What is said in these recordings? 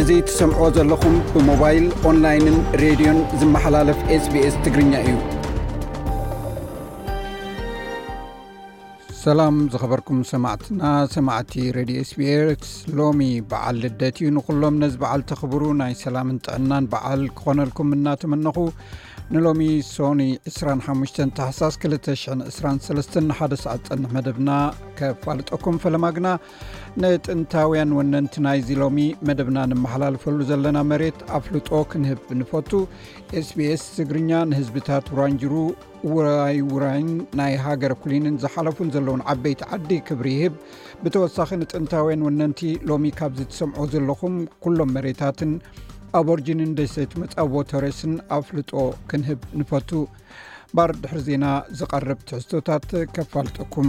እዚ ትሰምዕዎ ዘለኹም ብሞባይል ኦንላይንን ሬድዮን ዝመሓላለፍ ስbs ትግርኛ እዩ። ሰላም ዝኸበርኩም ሰማዕትና ሰማዕቲ ረድዮ ስቤርት ሎሚ በዓል ልደት እዩ ንኹሎም ነዚ በዓል ተኽብሩ ናይ ሰላምን ጥዕናን በዓል ክኾነልኩም እናተመነኹ ንሎሚ ሶኒ 25 ተሓሳስ 223 ንሓደ ሰዓት ፀንሕ መደብና ከፋልጠኩም ፈለማ ግና ንጥንታውያን ወነንቲ ናይዚ ሎሚ መደብና ንመሓላልፈሉ ዘለና መሬት ኣፍልጦ ክንህብ ንፈቱ ስቤስ ትግርኛ ንህዝብታት ራንጅሩ ውራይ ውራይን ናይ ሃገር ኩሊንን ዝሓለፉን ዘለዉን ዓበይቲ ዓዲ ክብሪ ይህብ ብተወሳኺ ንጥንታውያን ወነንቲ ሎሚ ካብዚ ትሰምዖ ዘለኹም ኩሎም መሬታትን ኣበርጂንን ደሴት መፃቦ ተሬስን ኣፍልጦ ክንህብ ንፈቱ ባር ድሕሪ ዜና ዝቐርብ ትሕዝቶታት ከፋልጠኩም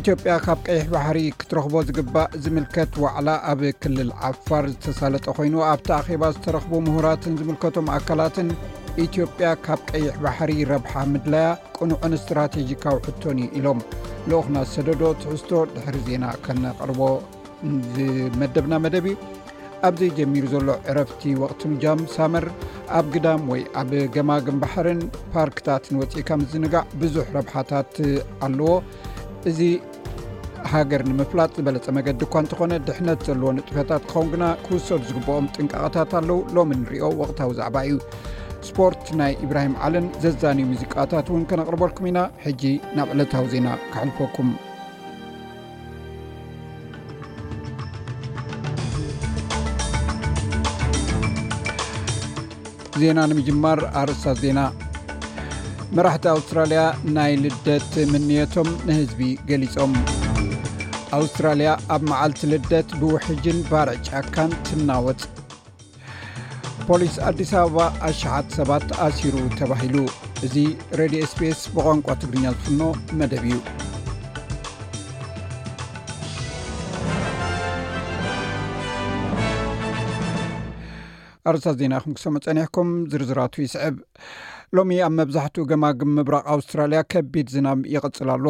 ኢትዮጵያ ካብ ቀይሕ ባሕሪ ክትረኽቦ ዝግባእ ዝምልከት ዋዕላ ኣብ ክልል ዓፋር ዝተሳለጠ ኮይኑ ኣብቲ ኣኼባ ዝተረኽቡ ምሁራትን ዝምልከቶም ኣካላትን ኢትዮጵያ ካብ ቀይሕ ባሕሪ ረብሓ ምድላያ ቅኑዕን እስትራቴጂካዊ ሕቶን እዩ ኢሎም ልኡክና ዝሰደዶ ትሕዝቶ ድሕሪ ዜና ከነቅርቦ ዝመደብና መደብ እዩ ኣብዘ ጀሚሩ ዘሎ ዕረፍቲ ወቅቲ ምጃም ሳመር ኣብ ግዳም ወይ ኣብ ገማግም ባሕርን ፓርክታት ንወፅኢካ ምዝንጋዕ ብዙሕ ረብሓታት ኣለዎ እዚ ሃገር ንምፍላጥ ዝበለፀ መገዲ እኳ እንተኾነ ድሕነት ዘለዎ ንጥፈታት ክኸውን ግና ክውሰዱ ዝግብኦም ጥንቃቐታት ኣለው ሎሚ ንሪዮ ወቅታዊ ዛዕባ እዩ ስፖርት ናይ ኢብራሂም ዓልን ዘዛንዩ ሙዚቃታት እውን ከነቅርበልኩም ኢና ሕጂ ናብ ዕለታዊ ዜና ካሕልፈኩም ዜና ንምጅማር ኣርስታት ዜና መራሕቲ ኣውስትራልያ ናይ ልደት ምንየቶም ንህዝቢ ገሊፆም ኣውስትራልያ ኣብ መዓልቲ ልደት ብውሕጅን ባርዕ ጫካን ትናወፅ ፖሊስ ኣዲስ ኣበባ ኣሸሓት ሰባት ኣሲሩ ተባሂሉ እዚ ሬድዮ ስፔስ ብቋንቋ ትግርኛ ዝፍኖ መደብ እዩ ኣርስታት ዜና ኹም ክሰሙ ፀኒሕኩም ዝርዝራቱ ይስዕብ ሎሚ ኣብ መብዛሕትኡ ገማግም ምብራቅ ኣውስትራልያ ከቢድ ዝናም ይቕፅል ኣሎ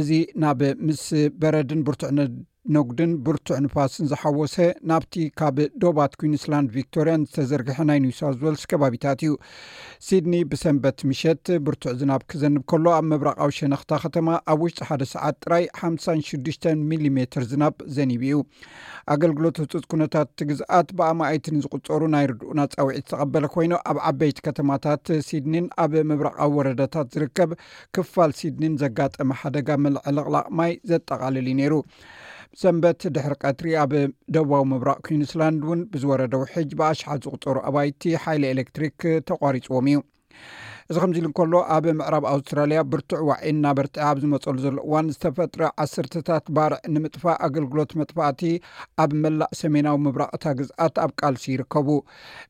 እዚ ናብ ምስ በረድን ብርቱዕ ነጉድን ብርቱዕ ንፋስን ዝሓወሰ ናብቲ ካብ ዶባት ኩንስላንድ ቪክቶርያን ዝተዘርግሐ ናይ ኒውሳውት ዌልስ ከባቢታት እዩ ሲድኒ ብሰንበት ምሸት ብርቱዕ ዝናብ ክዘንብ ከሎ ኣብ ምብራቃዊ ሸነክታ ከተማ ኣብ ውሽጢ ሓደ ሰዓት ጥራይ 56 ሚሊ ሜትር ዝናብ ዘኒብ እዩ ኣገልግሎት ህፁፅ ኩነታት እቲ ግዝኣት ብኣማኣይቲ ንዝቁፀሩ ናይ ርድኡና ፃውዒት ዝተቐበለ ኮይኑ ኣብ ዓበይቲ ከተማታት ሲድኒን ኣብ ምብራቃዊ ወረዳታት ዝርከብ ክፋል ሲድኒ ንዘጋጠመ ሓደጋ ምልዕልቕላቕ ማይ ዘጠቓልል እዩ ነይሩ። ሰንበት ድሕሪ ቀትሪ ኣብ ደቡባዊ ምብራቕ ኩንስላንድ እውን ብዝወረደ ውሕጅ ብኣሽሓት ዝቑፀሩ ኣባይቲ ሓይሊ ኤሌክትሪክ ተቋሪፅዎም እዩ። እዚ ከምዚ ኢሉ እንከሎ ኣብ ምዕራብ ኣውስትራልያ ብርቱዕ ዋዒ እናበርትዐ ኣብ ዝመፀሉ ዘሎ እዋን ዝተፈጥረ ዓሰርተታት ባርዕ ንምጥፋእ ኣገልግሎት መጥፋእቲ ኣብ መላእ ሰሜናዊ ምብራቕ እታ ግዝኣት ኣብ ቃልሲ ይርከቡ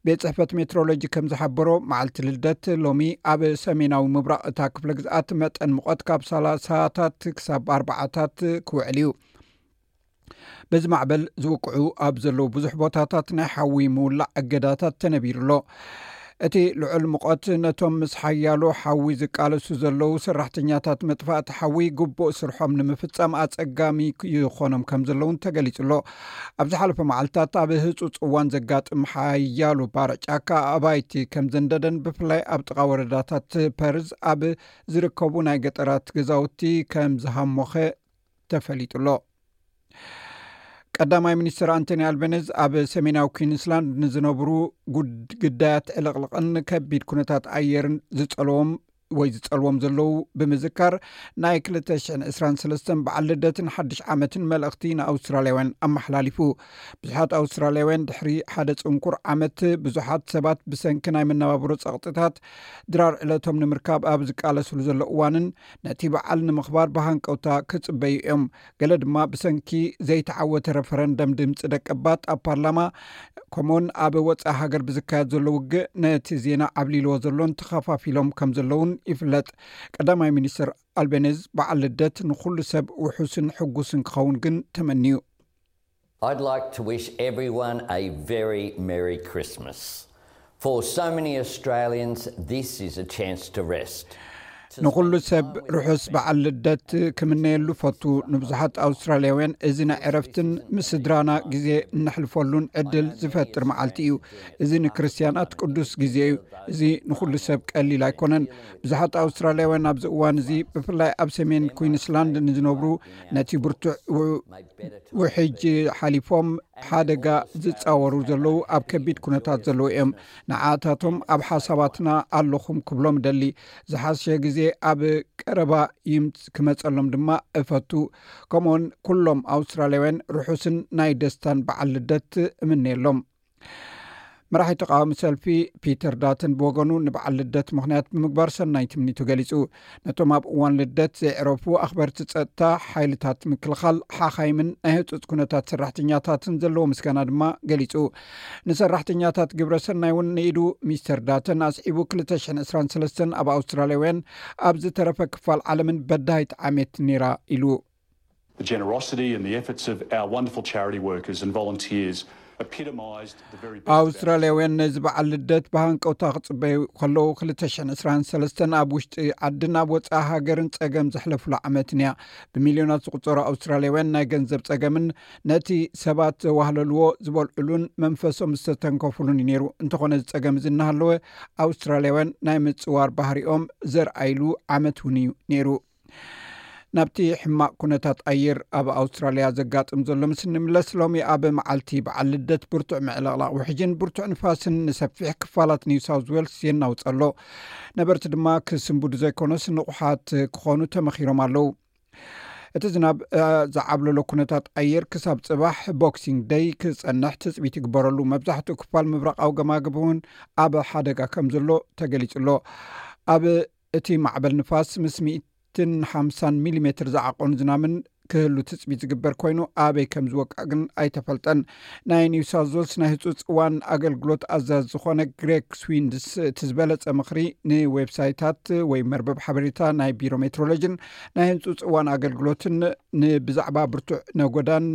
ቤት ፅሕፈት ሜትሮሎጂ ከም ዝሓበሮ መዓልቲ ልደት ሎሚ ኣብ ሰሜናዊ ምብራቕ እታ ክፍለ ግዝኣት መጠን ሙቐት ካብ ሳላሳታት ክሳብ ኣርባዓታት ክውዕል እዩ በዚ ማዕበል ዝውቅዑ ኣብ ዘለዉ ብዙሕ ቦታታት ናይ ሓዊ ምውላዕ እገዳታት ተነቢሩ ኣሎ እቲ ልዑል ምቖት ነቶም ምስ ሓያሉ ሓዊ ዝቃለሱ ዘለዉ ሰራሕተኛታት መጥፋእቲ ሓዊ ግቡእ ስርሖም ንምፍፃም ኣፀጋሚ ይኾኖም ከም ዘለውን ተገሊፁ ኣሎ ኣብ ዝሓለፈ መዓልትታት ኣብ ህፁፅ እዋን ዘጋጥም ሓያሉ ባርዕ ጫካ ኣባይቲ ከም ዘንደደን ብፍላይ ኣብ ጥቓ ወረዳታት ፐርዝ ኣብ ዝርከቡ ናይ ገጠራት ገዛውቲ ከም ዝሃሞኸ ተፈሊጡ ኣሎ ቀዳማይ ሚኒስትር ኣንቶኒ ኣልበነዝ ኣብ ሰሜናዊ ኩንስላንድ ንዝነብሩ ግዳያት ዕልቕልቕን ከቢድ ኩነታት ኣየርን ዝፀለዎም ወይ ዝጸልዎም ዘለዉ ብምዝካር ናይ 223 በዓል ልደትን ሓድሽ ዓመትን መልእኽቲ ንኣውስትራልያውያን ኣመሓላሊፉ ብዙሓት ኣውስትራልያውያን ድሕሪ ሓደ ጽንኩር ዓመት ብዙሓት ሰባት ብሰንኪ ናይ መነባብሮ ጸቕጥታት ድራር ዕለቶም ንምርካብ ኣብ ዝቃለስሉ ዘሎ እዋንን ነቲ በዓል ንምኽባር ብሃንቀውታ ክጽበዩ እዮም ገለ ድማ ብሰንኪ ዘይተዓወተ ረፈረንደም ድምፂ ደቀባት ኣብ ፓርላማ ከምኡውን ኣብ ወፃኢ ሃገር ብዝካየድ ዘሎ ውግእ ነቲ ዜና ዓብሊልዎ ዘሎን ተኸፋፊሎም ከም ዘለውን ይፍለጥ ቀዳማይ ሚኒስትር ኣልቤኔዝ በዓል ልደት ንኩሉ ሰብ ውሑስን ሕጉስን ክኸውን ግን ተመንዩ I'd like to wish everyone a very merry Christmas. For so many Australians this is a chance to rest. ንኹሉ ሰብ ርሑስ በዓል ልደት ክምነየሉ ፈቱ ንብዙሓት ኣውስትራልያውያን እዚ ናይ ዕረፍትን ምስ ስድራና ግዜ እነሕልፈሉን ዕድል ዝፈጥር መዓልቲ እዩ እዚ ንክርስትያናት ቅዱስ ግዜ እዩ እዚ ንኹሉ ሰብ ቀሊል ኣይኮነን ብዙሓት ኣውስትራልያውያን ኣብዚ እዋን እዚ ብፍላይ ኣብ ሰሜን ኩንስላንድ ንዝነብሩ ነቲ ብርቱዕ ውሕጅ ሓሊፎም ሓደጋ ዝፃወሩ ዘለዉ ኣብ ከቢድ ኩነታት ዘለዉ እዮም ንዓታቶም ኣብ ሓሳባትና ኣለኹም ክብሎም ደሊ ዝሓሸ ግዜ ኣብ ቀረባ ክመፀሎም ድማ እፈቱ ከምኡውን ኩሎም ኣውስትራልያውያን ርሑስን ናይ ደስታን በዓል ልደት እምነየሎም መራሒ ተቃዋሚ ሰልፊ ፒተር ዳትን ብወገኑ ንበዓል ልደት ምክንያት ብምግባር ሰናይ ትምኒቱ ገሊፁ ነቶም ኣብ እዋን ልደት ዘይዕረፉ ኣክበርቲ ፀጥታ ሓይልታት ምክልኻል ሓኻይምን ናይ ህፁፅ ኩነታት ሰራሕተኛታትን ዘለዎ ምስጋና ድማ ገሊፁ ንሰራሕተኛታት ግብረ ሰናይ እውን ንኢዱ ሚስተር ዳተን ኣስዒቡ 223 ኣብ ኣውስትራልያውያን ኣብ ዝተረፈ ክፋል ዓለምን በዳይት ዓሜት ነራ ኢሉ ኣውስትራልያውያን ነዚ በዓል ልደት ብሃንቀውታ ክጽበዩ ከለዉ ክልተ ሽሕን ዕስራን ሰለስተን ኣብ ውሽጢ ዓድን ኣብ ወፃኢ ሃገርን ፀገም ዘሕለፍሉ ዓመትን እያ ብሚልዮናት ዝቁፀሩ ኣውስትራልያውያን ናይ ገንዘብ ፀገምን ነቲ ሰባት ዘዋህለልዎ ዝበልዕሉን መንፈሶም ዝተተንከፍሉን እዩ ነይሩ እንተኾነ እዚ ፀገም እዚ እናሃለወ ኣውስትራልያውያን ናይ ምፅዋር ባህሪኦም ዘርኣይሉ ዓመት እውን እዩ ነይሩ ናብቲ ሕማቕ ኩነታት ኣየር ኣብ ኣውስትራልያ ዘጋጥም ዘሎ ምስ እንምለስ ሎሚ ኣብ መዓልቲ በዓል ልደት ብርቱዕ ምዕልቕላቕ ውሕጅን ብርቱዕ ንፋስን ንሰፊሕ ክፋላት ኒው ሳውት ዌልስ የናውፀሎ ነበርቲ ድማ ክስንቡዱ ዘይኮነስ ንቑሓት ክኾኑ ተመኺሮም ኣለው እቲ ዝናብ ዝዓብለሎ ኩነታት ኣየር ክሳብ ፅባሕ ቦክሲንግ ደይ ክፀንሕ ትፅቢት ይግበረሉ መብዛሕትኡ ክፋል ምብራቃዊ ገማግብ እውን ኣብ ሓደጋ ከም ዘሎ ተገሊፁ ኣሎ ኣብ እቲ ማዕበል ንፋስ ምስ ሚእትን ሓምሳን ሚሊሜትር ዝዓቆን ዝናምን ክህሉ ትፅቢት ዝግበር ኮይኑ ኣበይ ከም ዝወቅዕ ግን ኣይተፈልጠን። ናይ ኒው ሳውዝ ዌልስ ናይ ህፁፅ እዋን ኣገልግሎት ኣዛዚ ዝኾነ ግሬክ ስዊንድስ እቲ ዝበለፀ ምኽሪ ንዌብሳይታት ወይ መርበብ ሓበሬታ ናይ ቢሮ ሜትሮሎጅን ናይ ህንፁፅ እዋን ኣገልግሎትን ንብዛዕባ ብርቱዕ ነጎዳን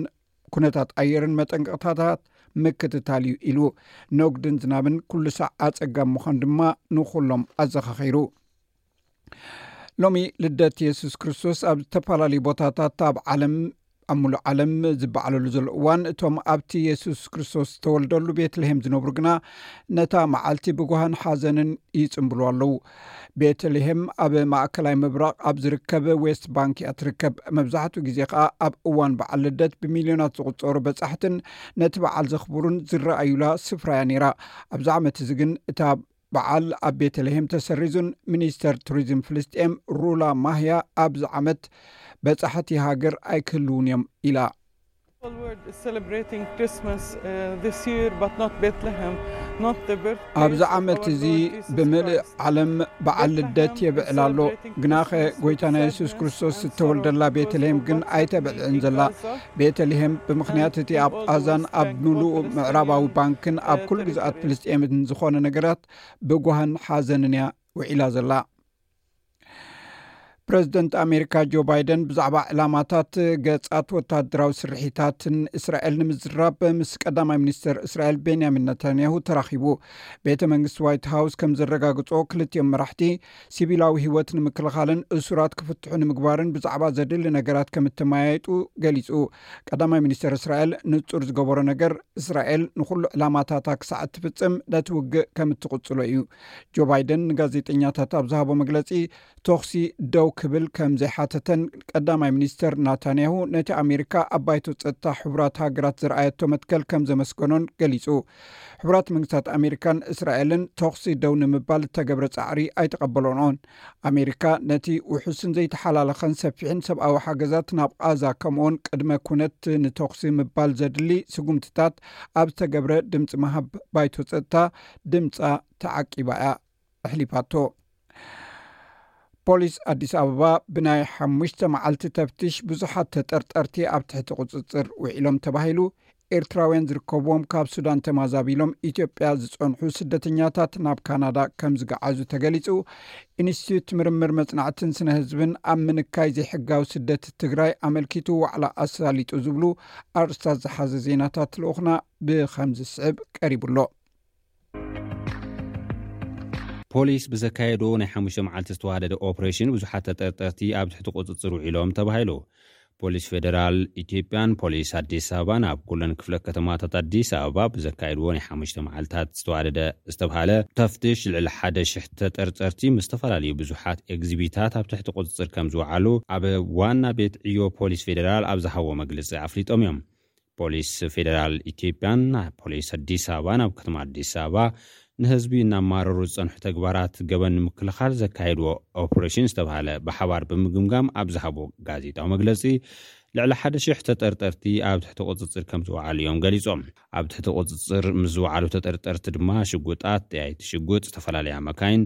ኩነታት ኣየርን መጠንቀቕታታት ምክትታል እዩ ኢሉ ነጉድን ዝናብን ኩሉ ሳዕ ኣፀጋም ምዃኑ ድማ ንኹሎም ኣዘኻኺሩ ሎሚ ልደት የሱስ ክርስቶስ ኣብ ዝተፈላለዩ ቦታታት ኣብ ዓለም ኣብ ሙሉእ ዓለም ዝበዓለሉ ዘሎ እዋን እቶም ኣብቲ የሱስ ክርስቶስ ዝተወልደሉ ቤት ልሄም ዝነብሩ ግና ነታ መዓልቲ ብጓሃን ሓዘንን ይፅምብሉ ኣለው ቤት ልሄም ኣብ ማእከላይ ምብራቕ ኣብ ዝርከብ ዌስት ባንክ እያ ትርከብ መብዛሕትኡ ግዜ ከኣ ኣብ እዋን በዓል ልደት ብሚልዮናት ዝቝጸሩ በጻሕትን ነቲ በዓል ዘኽብሩን ዝረኣዩላ ስፍራ እያ ነይራ ኣብዚ ዓመት እዚ ግን እታ በዓል ኣብ ቤተ ልሄም ተሰሪዙን ሚኒስተር ቱሪዝም ፍልስጥኤም ሩላ ማህያ ኣብዚ ዓመት በጻሕቲ ሃገር ኣይክህልውን እዮም ኢላ ኣብዚ ዓመት እዚ ብምልእ ዓለም በዓል ልደት የብዕል ኣሎ ግናኸ ጎይታና የሱስ ክርስቶስ ዝተወልደላ ቤተልሄም ግን ኣይተብዕዕን ዘላ ቤተልሄም ብምኽንያት እቲ ኣብ ቓዛን ኣብ ምሉእ ምዕራባዊ ባንክን ኣብ ኩሉ ግዝኣት ፍልስጥኤምን ዝኾነ ነገራት ብጓህን ሓዘንን እያ ውዒላ ዘላ ፕረዚደንት ኣሜሪካ ጆ ባይደን ብዛዕባ ዕላማታት ገፃት ወታደራዊ ስርሒታትን እስራኤል ንምዝራብ ምስ ቀዳማይ ሚኒስትር እስራኤል ቤንያሚን ነታንያሁ ተራኺቡ ቤተ መንግስቲ ዋይት ሃውስ ከም ዘረጋግፆ ክልትኦም መራሕቲ ሲቪላዊ ህይወት ንምክልኻልን እሱራት ክፍትሑ ንምግባርን ብዛዕባ ዘድሊ ነገራት ከም እተመያየጡ ገሊፁ ቀዳማይ ሚኒስትር እስራኤል ንፁር ዝገበሮ ነገር እስራኤል ንኩሉ ዕላማታታ ክሳዕ እትፍፅም ነቲ ውግእ ከም እትቕፅሎ እዩ ጆ ባይደን ንጋዜጠኛታት ኣብ ዝሃቦ መግለፂ ቶኽሲ ደው ክብል ከም ዘይሓተተን ቀዳማይ ሚኒስተር ናታንያሁ ነቲ ኣሜሪካ ኣብ ባይቶ ፀጥታ ሕቡራት ሃገራት ዝረኣየቶ መትከል ከም ዘመስገኖን ገሊፁ ሕቡራት መንግስታት ኣሜሪካን እስራኤልን ቶኽሲ ደው ንምባል ዝተገብረ ፃዕሪ ኣይተቐበሎንኦን ኣሜሪካ ነቲ ውሑስን ዘይተሓላለኸን ሰፊሕን ሰብኣዊ ሓገዛት ናብ ቓዛ ከምኡውን ቅድመ ኩነት ንቶኽሲ ምባል ዘድሊ ስጉምትታት ኣብ ዝተገብረ ድምፂ መሃብ ባይቶ ፀጥታ ድምጻ ተዓቂባ እያ ኣሕሊፋቶ። ፖሊስ ኣዲስ ኣበባ ብናይ ሓሙሽተ መዓልቲ ተፍትሽ ብዙሓት ተጠርጠርቲ ኣብ ትሕቲ ቁፅፅር ውዒሎም ተባሂሉ ኤርትራውያን ዝርከብዎም ካብ ሱዳን ተማዛቢሎም ኢትዮጵያ ዝፀንሑ ስደተኛታት ናብ ካናዳ ከም ዝገዓዙ ተገሊፁ። ኢንስቲትዩት ምርምር መፅናዕትን ስነ ህዝብን ኣብ ምንካይ ዘይሕጋዊ ስደት ትግራይ ኣመልኪቱ ዋዕላ ኣሳሊጡ ዝብሉ ኣርስታት ዝሓዘ ዜናታት ልኡኽና ብከም ዝስዕብ ቀሪቡ ኣሎ ፖሊስ ብዘካየዶ ናይ ሓሙሽተ መዓልቲ ዝተዋደደ ኦፕሬሽን ብዙሓት ተጠርጠርቲ ኣብ ትሕቲ ቁፅፅር ውዒሎም ተባሂሉ። ፖሊስ ፌደራል ኢትዮጵያን ፖሊስ ኣዲስ ኣበባን ኣብ ኩለን ክፍለ ከተማታት ኣዲስ ኣበባ ብዘካየድዎ ናይ ሓሙሽተ መዓልታት ዝተዋደደ ዝተብሃለ ተፍትሽ ልዕሊ ሓደ ሽሕ ተጠርጠርቲ ምስ ዝተፈላለዩ ብዙሓት ኤግዚቢታት ኣብ ትሕቲ ቁፅፅር ከም ዝወዓሉ ኣብ ዋና ቤት ዕዮ ፖሊስ ፌደራል ኣብ ዝሃቦ መግልፂ ኣፍሊጦም እዮም። ፖሊስ ፌደራል ኢትዮጵያን ፖሊስ ኣዲስ ኣበባን ኣብ ከተማ ኣዲስ ኣበባ ንህዝቢ እናማረሩ ዝፀንሑ ተግባራት ገበን ንምክልኻል ዘካየድዎ ኦፕሬሽን ዝተብሃለ ብሓባር ብምግምጋም ኣብ ዝሃብዎ ጋዜጣዊ መግለፂ ልዕሊ ሓደ ሽሕ ተጠርጠርቲ ኣብ ትሕቲ ቁፅፅር ከም ዝወዓሉ እዮም ገሊፆም። ኣብ ትሕቲ ቁፅፅር ምስ ዝወዓሉ ተጠርጠርቲ ድማ ሽጉጣት፣ ጠያይቲ ሽጉጥ፣ ዝተፈላለያ መካይን፣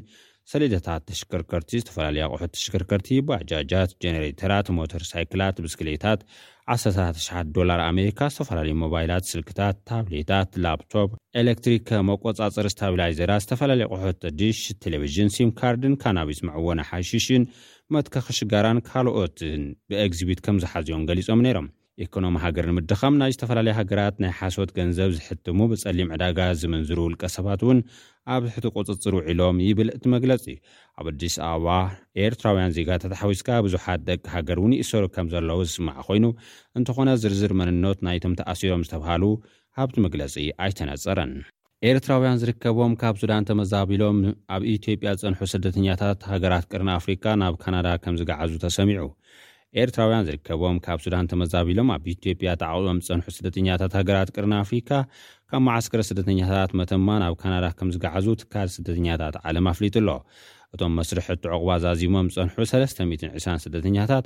ሰሌዳታት ተሽከርከርቲ፣ ዝተፈላለዩ ኣቑሑት ተሽከርከርቲ፣ ባጃጃት፣ ጀነሬተራት፣ ሞተር ሳይክላት፣ ብስክሌታት፣ ዓሰርተታት ኣሽሓት ዶላር ኣሜሪካ፣ ዝተፈላለዩ ሞባይላት፣ ስልክታት፣ ታብሌታት፣ ላፕቶፕ፣ ኤለክትሪክ መቆጻጸሪ ስታቢላይዘራት፣ ዝተፈላለዩ ኣቑሑት ዲሽ ቴሌቪዥን፣ ሲም ካርድን ካናቢስ መዕወኒ ሓሺሽን መትከኺ ሽጋራን ካልኦትን ብኤግዚቢት ከምዝሓዙ'ዮም ገሊጾም ነይሮም። ኢኮኖሚ ሃገር ንምድኻም ናይ ዝተፈላለያ ሃገራት ናይ ሓሶት ገንዘብ ዝሕትሙ ብፀሊም ዕዳጋ ዝምንዝሩ ውልቀ ሰባት እውን ኣብ ትሕቲ ቁፅፅር ውዒሎም ይብል እቲ መግለፂ። ኣብ ኣዲስ ኣበባ ኤርትራውያን ዜጋታት ሓዊስካ ብዙሓት ደቂ ሃገር እውን ይእሰሩ ከምዘለዉ ዝስማዕ ኮይኑ እንተኾነ ዝርዝር መንኖት ናይቶም ተኣሲሮም ዝተብሃሉ ኣብቲ መግለፂ ኣይተነፀረን። ኤርትራውያን ዝርከቦም ካብ ሱዳን ተመዛቢሎም ኣብ ኢትዮጵያ ዝጸንሑ ስደተኛታት ሃገራት ቀርኒ ኣፍሪቃ ናብ ካናዳ ከም ዝገዓዙ ተሰሚዑ። ኤርትራውያን ዝርከቦም ካብ ሱዳን ተመዛቢሎም ኣብ ኢትዮጵያ ተዓቝቦም ዝጸንሑ ስደተኛታት ሃገራት ቀርኒ ኣፍሪካ ካብ መዓስከር ስደተኛታት መተማ ናብ ካናዳ ከም ዝገዓዙ ትካል ስደተኛታት ዓለም ኣፍሊጡ ኣሎ። እቶም መስርሕ ሕቶ ዑቕባ ዛዚሞም ዝጸንሑ ሰለስተ ሚእትን ዕስራን ስደተኛታት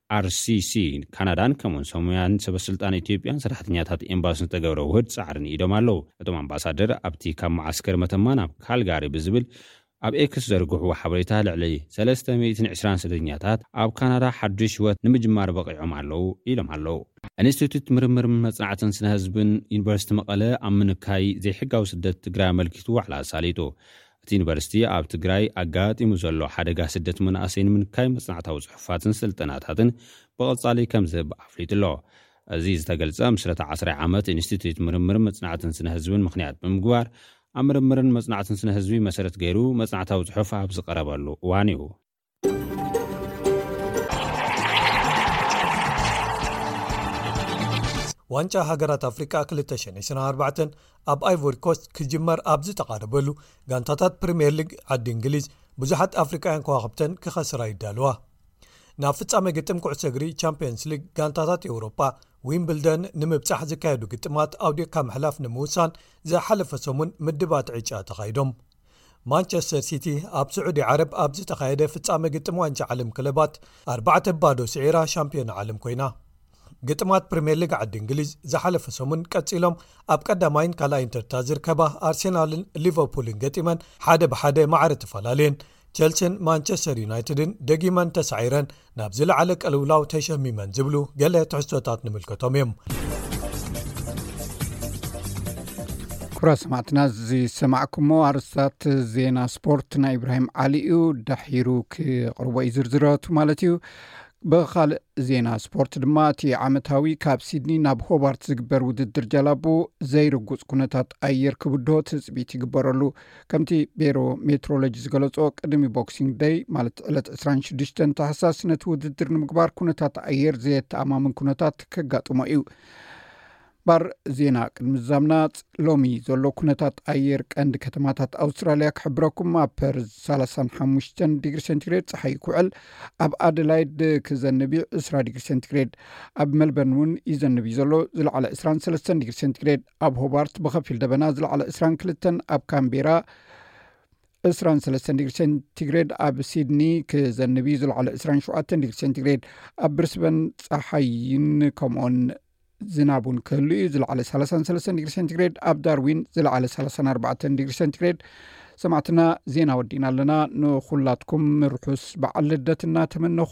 RCC፣ ካናዳን ከምኡውን ሰሙያውያን ሰበስልጣን ኢትዮጵያን ሰራሕተኛታት ኤምባሲን ዝተገብረ ውሁድ ጻዕሪ ንኢዶም ኣለው። እቶም ኣምባሳደር ኣብቲ ካብ መዓስከር መተማ ናብ ካልጋሪ ብዝብል ኣብ ኤክስ ዝዘርግሕዎ ሓበሬታ ልዕሊ ሰለስተ ሚእትን ዕስራን ስደተኛታት ኣብ ካናዳ ሓዱሽ ህይወት ንምጅማር በቒዖም ኣለው ኢሎም ኣለው። ኢንስቲትዩት ምርምር መጽናዕትን ስነ ህዝብን ዩኒቨርሲቲ መቐለ ኣብ ምንካይ ዘይሕጋዊ ስደት ትግራይ ኣመልኪቱ ዋዕላ ኣሳሊጡ። እቲ ዩኒቨርሲቲ ኣብ ትግራይ ኣጋጢሙ ዘሎ ሓደጋ ስደት መናእሰይ ንምንካይ መፅናዕታዊ ፅሑፋትን ስልጠናታትን ብቐፃሊ ከምዝህብ ኣፍሊጡ ኣሎ። እዚ ዝተገልፀ ምስረታ ዓስራይ ዓመት ኢንስቲትዩት ምርምር መፅናዕትን ስነ ህዝብን ምኽንያት ብምግባር ኣብ ምርምርን መፅናዕትን ስነ ህዝቢ መሰረት ገይሩ መፅናዕታዊ ፅሑፍ ኣብ ዝቐረበሉ እዋን እዩ። ዋንጫ ሃገራት ኣፍሪቃ 224 ኣብ ኣይቮሪኮስት ክጅመር ኣብ ዝተቓረበሉ ጋንታታት ፕሪምየር ሊግ ዓዲ እንግሊዝ ብዙሓት ኣፍሪቃውያን ከዋኽብተን ክኸስራ ይዳለዋ ናብ ፍጻመ ግጥም ኩዕሶ እግሪ ቻምፕንስ ሊግ ጋንታታት ኤውሮጳ ዊምብልደን ንምብጻሕ ዝካየዱ ግጥማት ኣውዲቕካ ምሕላፍ ንምውሳን ዝሓለፈ ሰሙን ምድባት ዕጫ ተኻይዶም ማንቸስተር ሲቲ ኣብ ስዑዲ ዓረብ ኣብ ዝተኻየደ ፍጻመ ግጥም ዋንጫ ዓለም ክለባት ኣርባዕተ ባዶ ስዒራ ሻምፕዮና ዓለም ኮይና። ግጥማት ፕሪምየር ሊግ ዓዲ እንግሊዝ ዝሓለፈ ሰሙን ቀጺሎም ኣብ ቀዳማይን ካልኣይን ተርታ ዝርከባ ኣርሴናልን ሊቨርፑልን ገጢመን ሓደ ብሓደ ማዕረ ተፈላለየን። ቸልሲን ማንቸስተር ዩናይትድን ደጊመን ተሳዒረን ናብ ዝለዓለ ቀልውላው ተሸሚመን ዝብሉ ገለ ትሕዝቶታት ንምልከቶም እዮም ኩብራት ሰማዕትና ዝሰማዕኩሞ ኣርስታት ዜና ስፖርት ናይ እብራሂም ዓሊ እዩ ዳሒሩ ክቕርቦ እዩ ዝርዝረቱ ማለት እዩ ብካልእ ዜና ስፖርት ድማ እቲ ዓመታዊ ካብ ሲድኒ ናብ ሆባርት ዝግበር ውድድር ጃላቡ ዘይርጉፅ ኩነታት ኣየር ክብድሆ ትፅቢት ይግበረሉ ከምቲ ቤሮ ሜትሮሎጂ ዝገለጾ ቅድሚ ቦክሲንግ ደይ ማለት ዕለት 26 ታህሳስ ነቲ ውድድር ንምግባር ኩነታት ኣየር ዘየተኣማምን ኩነታት ከጋጥሞ እዩ ባር ዜና ቅድሚ ዛምና ሎሚ ዘሎ ኩነታት ኣየር ቀንዲ ከተማታት ኣውስትራልያ ክሕብረኩም ኣብ ፐርዝ 35 ዲግሪ ሴንቲግሬድ ፀሓይ ኩውዕል ኣብ ኣደላይድ ክዘንብ ዩ 20 ዲግሪ ሴንቲግሬድ ኣብ መልበርን እውን ይዘንብ እዩ ዘሎ ዝለዕለ 23 ዲግሪ ሴንቲግሬድ ኣብ ሆባርት ብከፊል ደበና ዝለዕለ 2ስራን ክልተን ኣብ ካንቢራ 2ስራን ሰለስተን ዲግሪ ሴንቲግሬድ ኣብ ሲድኒ ክዘንብ እዩ ዝለዕለ 2ስራን ሸውዓተን ዲግሪ ሴንቲግሬድ ኣብ ብርስበን ፀሓይን ከምኡን ዝናብ ውን ክህሉ እዩ ዝለዕለ ሳላሳን ሰለስተን ዲግሪ ሴንቲግሬድ ኣብ ዳርዊን ዝለዕለ ሳላሳን ኣርባዕተን ዲግሪ ሴንቲግሬድ ሰማዕትና ዜና ወዲእና ኣለና ንኩላትኩም ርሑስ በዓል ልደትና ተመነኹ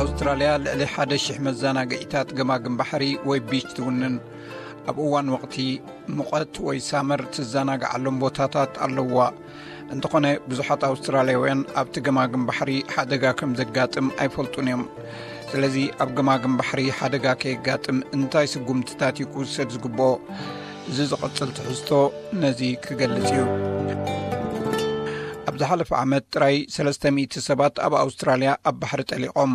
ኣውስትራልያ ልዕሊ 1ደ00 መዘናግዒታት ገማግም ባሕሪ ወይ ቢች ትውንን ኣብ እዋን ወቕቲ ሙቐት ወይ ሳመር ትዘናግዓሎም ቦታታት ኣለዋ እንተኾነ ብዙሓት ኣውስትራልያውያን ኣብቲ ገማግም ባሕሪ ሓደጋ ከም ዘጋጥም ኣይፈልጡን እዮም ስለዚ ኣብ ገማግም ባሕሪ ሓደጋ ከየጋጥም እንታይ ስጉምትታት እዩ ክውሰድ ዝግብኦ እዚ ዝቕፅል ትሕዝቶ ነዚ ክገልፅ እዩ ኣብ ዝሓለፈ ዓመት ጥራይ 300 ሰባት ኣብ ኣውስትራልያ ኣብ ባሕሪ ጠሊቖም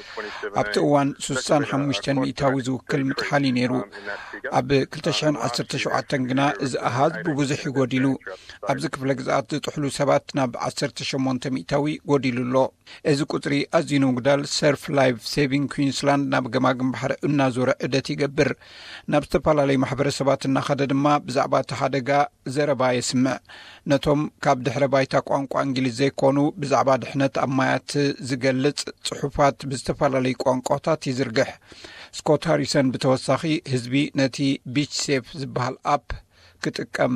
ኣብቲ እዋን ስሳን ሓሙሽተን ሚእታዊ ዝውክል ምጥሓል እዩ ነይሩ ኣብ ክልተ ሽሕን ዓሰርተ ሸውዓተን ግና እዚ ኣሃዝ ብብዙሕ ይጎዲሉ ኣብዚ ክፍለ ግዝኣት ዝጥሕሉ ሰባት ናብ ዓሰርተ ሸሞንተ ሚእታዊ ጎዲሉ ኣሎ እዚ ቁፅሪ ኣዝዩ ንምጉዳል ሰርፍ ላይቭ ሴቪንግ ኩንስላንድ ናብ ገማግም ባሕሪ እናዞረ ዕደት ይገብር ናብ ዝተፈላለዩ ማሕበረሰባት እናኸደ ድማ ብዛዕባ እቲ ሓደጋ ዘረባ የስምዕ። ነቶም ካብ ድሕረ ባይታ ቋንቋ እንግሊዝ ዘይኮኑ ብዛዕባ ድሕነት ኣብ ማያት ዝገልጽ ጽሑፋት ብዝተፈላለዩ ቋንቋታት ይዝርግሕ። ስኮት ሃሪሰን ብተወሳኺ ህዝቢ ነቲ ቢች ሴፍ ዝበሃል ኣፕ ክጥቀም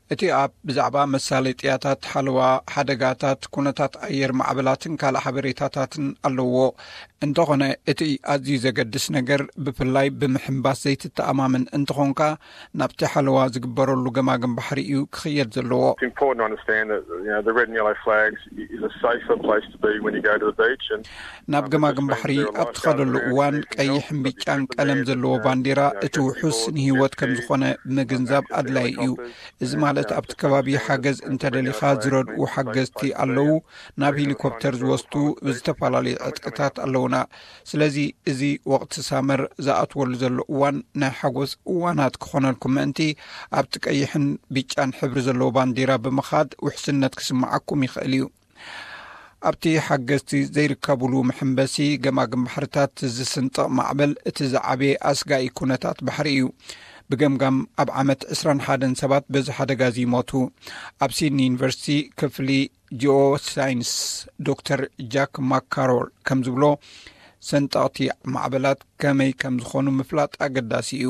እቲ ኣፕ ብዛዕባ መሳለጥያታት፣ ሓለዋ ሓደጋታት፣ ኩነታት ኣየር፣ ማዕበላትን ካልእ ሓበሬታታትን ኣለዎ። እንተኾነ እቲ ኣዝዩ ዘገድስ ነገር ብፍላይ ብምሕንባስ ዘይትተኣማመን እንተኾንካ ናብቲ ሓለዋ ዝግበረሉ ገማግም ባሕሪ እዩ ክኽየድ ዘለዎ። ናብ ገማግም ባሕሪ ኣብ ትኸደሉ እዋን ቀይሕን ብጫን ቀለም ዘለዎ ባንዴራ እቲ ውሑስ ንህይወት ከም ዝኾነ ምግንዛብ ኣድላይ እዩ። እዚ ማለት ኣብቲ ከባቢ ሓገዝ እንተደሊኻ ዝረድኡ ሓገዝቲ ኣለዉ፣ ናብ ሂሊኮፕተር ዝወስዱ ዝተፈላለዩ ዕጥቅታት ኣለውና። ስለዚ እዚ ወቕቲ ሳመር ዝኣትወሉ ዘሎ እዋን ናይ ሓጎስ እዋናት ክኾነልኩም ምእንቲ ኣብቲ ቀይሕን ብጫን ሕብሪ ዘለዎ ባንዴራ ብምኻድ ውሕስነት ክስምዓኩም ይኽእል እዩ። ኣብቲ ሓገዝቲ ዘይርከብሉ መሐምበሲ ገማግም ባሕርታት ዝስንጥቕ ማዕበል እቲ ዝዓበየ ኣስጋኢ ኩነታት ባሕሪ እዩ ብገምጋም ኣብ ዓመት 21 ሰባት በዚ ሓደጋ እዚ ይሞቱ ኣብ ሲድኒ ዩኒቨርሲቲ ክፍሊ ጂኦ ሳይንስ ዶክተር ጃክ ማካሮል ከም ዝብሎ ሰንጠቕቲ ማዕበላት ከመይ ከም ዝኾኑ ምፍላጥ ኣገዳሲ እዩ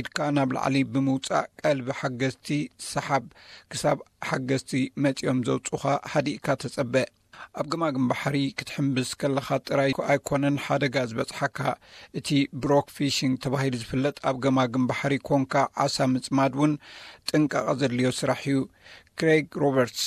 ኢድካ ናብ ላዕሊ ብምውጻእ ቀልቢ ሓገዝቲ ሰሓብ። ክሳብ ሓገዝቲ መጺኦም ዘውጽኡኻ ሃዲእካ ተጸበ። ኣብ ገማግም ባሕሪ ክትሕምብስ ከለኻ ጥራይ ኣይኰነን ሓደጋ ዝበጽሓካ። እቲ ብሮክ ፊሺንግ ተባሂሉ ዝፍለጥ ኣብ ገማግም ባሕሪ ኰንካ ዓሳ ምጽማድ እውን ጥንቃቐ ዘድልዮ ስራሕ እዩ። ክሬግ ሮበርትስ።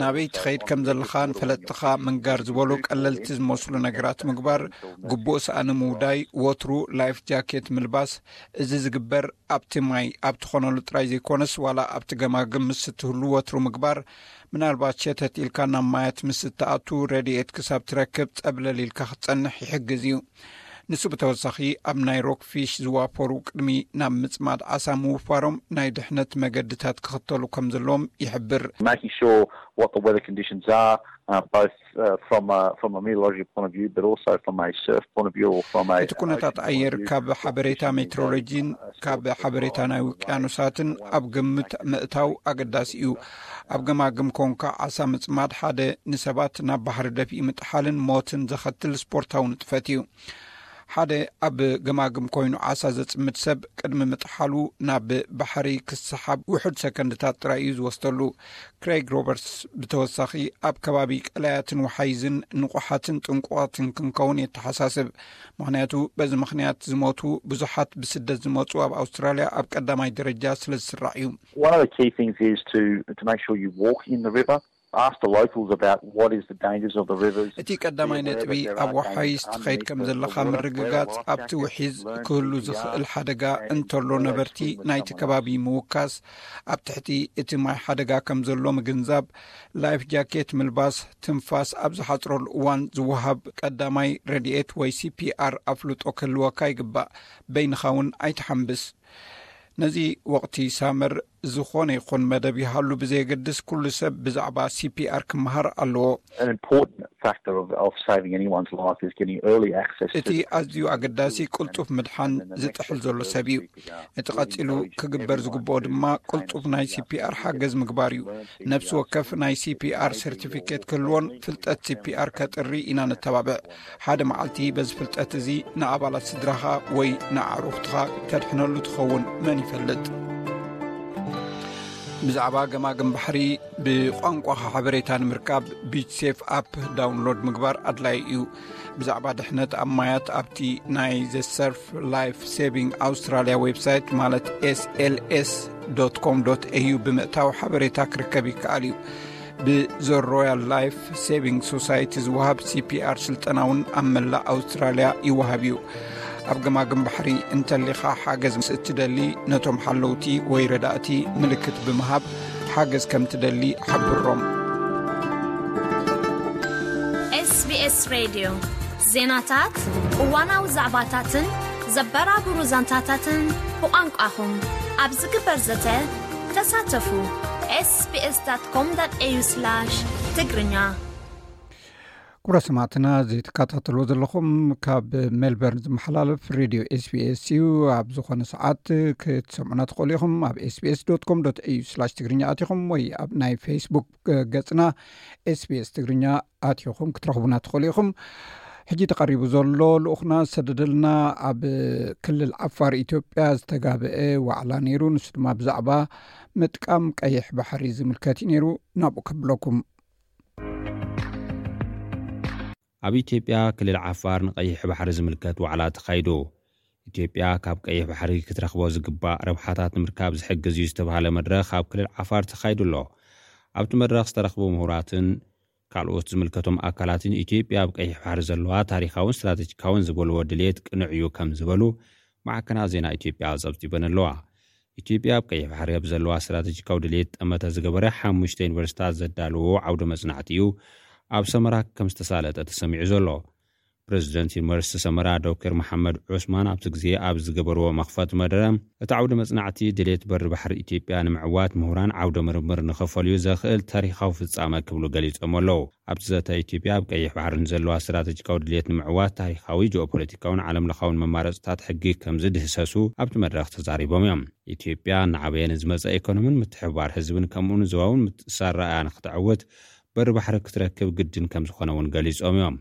ናበይ ትኸይድ ከም ዘለኻ ንፈለጥትኻ ምንጋር ዝበሉ ቀለልቲ ዝመስሉ ነገራት ምግባር፣ ግቡእ ሳእኒ ምውዳይ፣ ወትሩ ላይፍ ጃኬት ምልባስ፣ እዚ ዝግበር ኣብቲ ማይ ኣብ ትኾነሉ ጥራይ ዘይኮነስ ዋላ ኣብቲ ገማግም ምስ እትህሉ ወትሩ ምግባር፣ ምናልባት ሸተት ኢልካ ናብ ማያት ምስ እትኣቱ ረድኤት ክሳብ ትረክብ ጸብለል ኢልካ ክትጸንሕ ይሕግዝ እዩ። ንሱ ብተወሳኺ ኣብ ናይ ሮክፊሽ ዝዋፈሩ ቅድሚ ናብ ምፅማድ ዓሳ ምውፋሮም ናይ ድሕነት መገድታት ክኽተሉ ከም ዘለዎም ይሕብር። እቲ ኩነታት ኣየር ካብ ሓበሬታ ሜትሮሎጂን ካብ ሓበሬታ ናይ ውቅያኖሳትን ኣብ ግምት ምእታው ኣገዳሲ እዩ። ኣብ ገማግም ኮንካ ዓሳ ምጽማድ ሓደ ንሰባት ናብ ባሕሪ ደፊኡ ምጥሓልን ሞትን ዘኸትል ስፖርታዊ ንጥፈት እዩ። ሓደ ኣብ ገማግም ኮይኑ ዓሳ ዘጽምድ ሰብ ቅድሚ ምጥሓሉ ናብ ባሕሪ ክሰሓብ ውሑድ ሰከንድታት ጥራይ እዩ ዝወስደሉ። ክሬግ ሮበርትስ ብተወሳኺ ኣብ ከባቢ ቀላያትን ወሓይዝን ንቑሓትን ጥንቁቓትን ክንከውን የተሓሳስብ። ምክንያቱ በዚ ምክንያት ዝሞቱ ብዙሓት ብስደት ዝመጹ ኣብ ኣውስትራልያ ኣብ ቀዳማይ ደረጃ ስለ ዝስራዕ እዩ። One of the key things is to to make sure you walk in the river, ask the locals about what is the dangers of the rivers. እቲ ቀዳማይ ነጥቢ ኣብ ወሓይዝ ትኸይድ ከም ዘለኻ ምርግጋጽ ኣብቲ ውሒዝ ክህሉ ዝኽእል ሓደጋ እንተሎ ነበርቲ ናይቲ ከባቢ ምውካስ ኣብ ትሕቲ እቲ ማይ ሓደጋ ከም ዘሎ ምግንዛብ ላይፍ ጃኬት ምልባስ ትንፋስ ኣብ ዝሓጽረሉ እዋን ዝወሃብ ቀዳማይ ረድኤት ወይ ሲፒኣር ኣፍልጦ ክህልወካ ይግባእ በይንኻ እውን ኣይትሓንብስ ነዚ ወቕቲ ሳመር ዝኾነ ይኹን መደብ ይሃሉ ብዘየገድስ ኩሉ ሰብ ብዛዕባ CPR ክመሃር ኣለዎ። እቲ ኣዝዩ ኣገዳሲ ቅልጡፍ ምድሓን ዝጥሕል ዘሎ ሰብ እዩ። እቲ ቀጺሉ ክግበር ዝግብኦ ድማ ቅልጡፍ ናይ CPR ሓገዝ ምግባር እዩ። ነፍሲ ወከፍ ናይ CPR ሰርቲፊኬት ክህልዎን ፍልጠት CPR ከጥሪ ኢና ነተባብዕ። ሓደ መዓልቲ በዚ ፍልጠት እዚ ንኣባላት ስድራኻ ወይ ንኣዕሩኽትኻ ተድሕነሉ ትኸውን መን ይፈልጥ ብዛዕባ ገማግም ባሕሪ ብቋንቋኻ ሓበሬታ ንምርካብ ቢች ሴፍ ኣፕ ዳውንሎድ ምግባር ኣድላይ እዩ ብዛዕባ ድሕነት ኣብ ማያት ኣብቲ ናይ ዘ ሰርፍ ላይፍ ሰቪንግ ኣውስትራልያ ዌብሳይት ማለት slsኮም au ብምእታው ሓበሬታ ክርከብ ይከኣል እዩ ብዘሮያል ላይፍ ሰቪንግ ሶሳይቲ ዝውሃብ ሲፒኣር ስልጠና እውን ኣብ መላእ ኣውስትራልያ ይውሃብ እዩ ኣብ ግማግም ባሕሪ እንተሊኻ ሓገዝ ምስ እትደሊ ነቶም ሓለውቲ ወይ ረዳእቲ ምልክት ብምሃብ ሓገዝ ከም ትደሊ ሓብሮም ስስሬ ዜናታት እዋናዊ ዛዕባታትን ዘበራብሩ ዛንታታትን ብቋንቋኹም ኣብ ዝግበር ዘተ ተሳተፉ ስbs ኮም ኤዩ ትግርኛ ኩብራ ሰማዕትና ዘይተከታተልዎ ዘለኹም ካብ ሜልበርን ዝመሓላለፍ ሬድዮ ስbስ እዩ ኣብ ዝኾነ ሰዓት ክትሰምዑና ትኽእሉ ኢኹም ኣብ ስbስ ኮም ዩ ትግርኛ ኣትኹም ወይ ኣብ ናይ ፌስቡክ ገጽና ስbስ ትግርኛ ኣትኹም ክትረኽቡና ትኽእሉ ኢኹም ሕጂ ተቐሪቡ ዘሎ ልኡኹና ዝሰደደልና ኣብ ክልል ዓፋር ኢትዮጵያ ዝተጋበአ ዋዕላ ነይሩ ንሱ ድማ ብዛዕባ ምጥቃም ቀይሕ ባሕሪ ዝምልከት እዩ ነይሩ ናብኡ ከብለኩም ኣብ ኢትዮጵያ ክልል ዓፋር ንቀይሕ ባሕሪ ዝምልከት ዋዕላ ተኻይዱ። ኢትዮጵያ ካብ ቀይሕ ባሕሪ ክትረኽቦ ዝግባእ ረብሓታት ንምርካብ ዝሕግዝ እዩ ዝተብሃለ መድረኽ ኣብ ክልል ዓፋር ተኻይዱ ኣሎ። ኣብቲ መድረኽ ዝተረኽቡ ምሁራትን ካልኦት ዝምልከቶም ኣካላትን ኢትዮጵያ ኣብ ቀይሕ ባሕሪ ዘለዋ ታሪኻውን ስትራተጂካውን ዝበልዎ ድሌት ቅኑዕ እዩ ከምዝበሉ ማዕከናት ዜና ኢትዮጵያ ጸብጺበን ኣለዋ። ኢትዮጵያ ኣብ ቀይሕ ባሕሪ ኣብ ዘለዋ ስትራተጂካዊ ድሌት ጠመተ ዝገበረ ሓሙሽተ ዩኒቨርሲታት ዘዳለዎ ዓውደ መፅናዕቲ እዩ ኣብ ሰመራ ከምዝተሳለጠ ተሰሚዑ ዘሎ። ፕረዚደንት ዩኒቨርሲቲ ሰመራ ዶክተር መሓመድ ዑስማን ኣብዚ ግዜ ኣብ ዝገበርዎ መኽፈቲ መደረ እቲ ዓውደ መፅናዕቲ ድሌት በሪ ባሕሪ ኢትዮጵያ ንምዕዋት ምሁራን ዓውደ ምርምር ንኽፈልዩ ዘኽእል ታሪኻዊ ፍፃመ ክብሉ ገሊፆሞ ኣለው። ኣብቲ ዘተ፣ ኢትዮጵያ ኣብ ቀይሕ ባሕሪ ንዘለዋ ስትራተጂካዊ ድልየት ንምዕዋት ታሪኻዊ፣ ጂኦፖለቲካውን ዓለምለኻውን መማረፅታት ሕጊ ከምዝድህሰሱ ኣብቲ መድረኽ ተዛሪቦም እዮም። ኢትዮጵያ እናዓበየ ንዝመፀ ኢኮኖሚን ምትሕብባር ህዝብን ከምኡ ንዞባውን ምትእስሳር ራእያ ንክተዐውት በሪ ባሕሪ ክትረክብ ግድን ከምዝኾነ እውን ገሊፆም እዮም።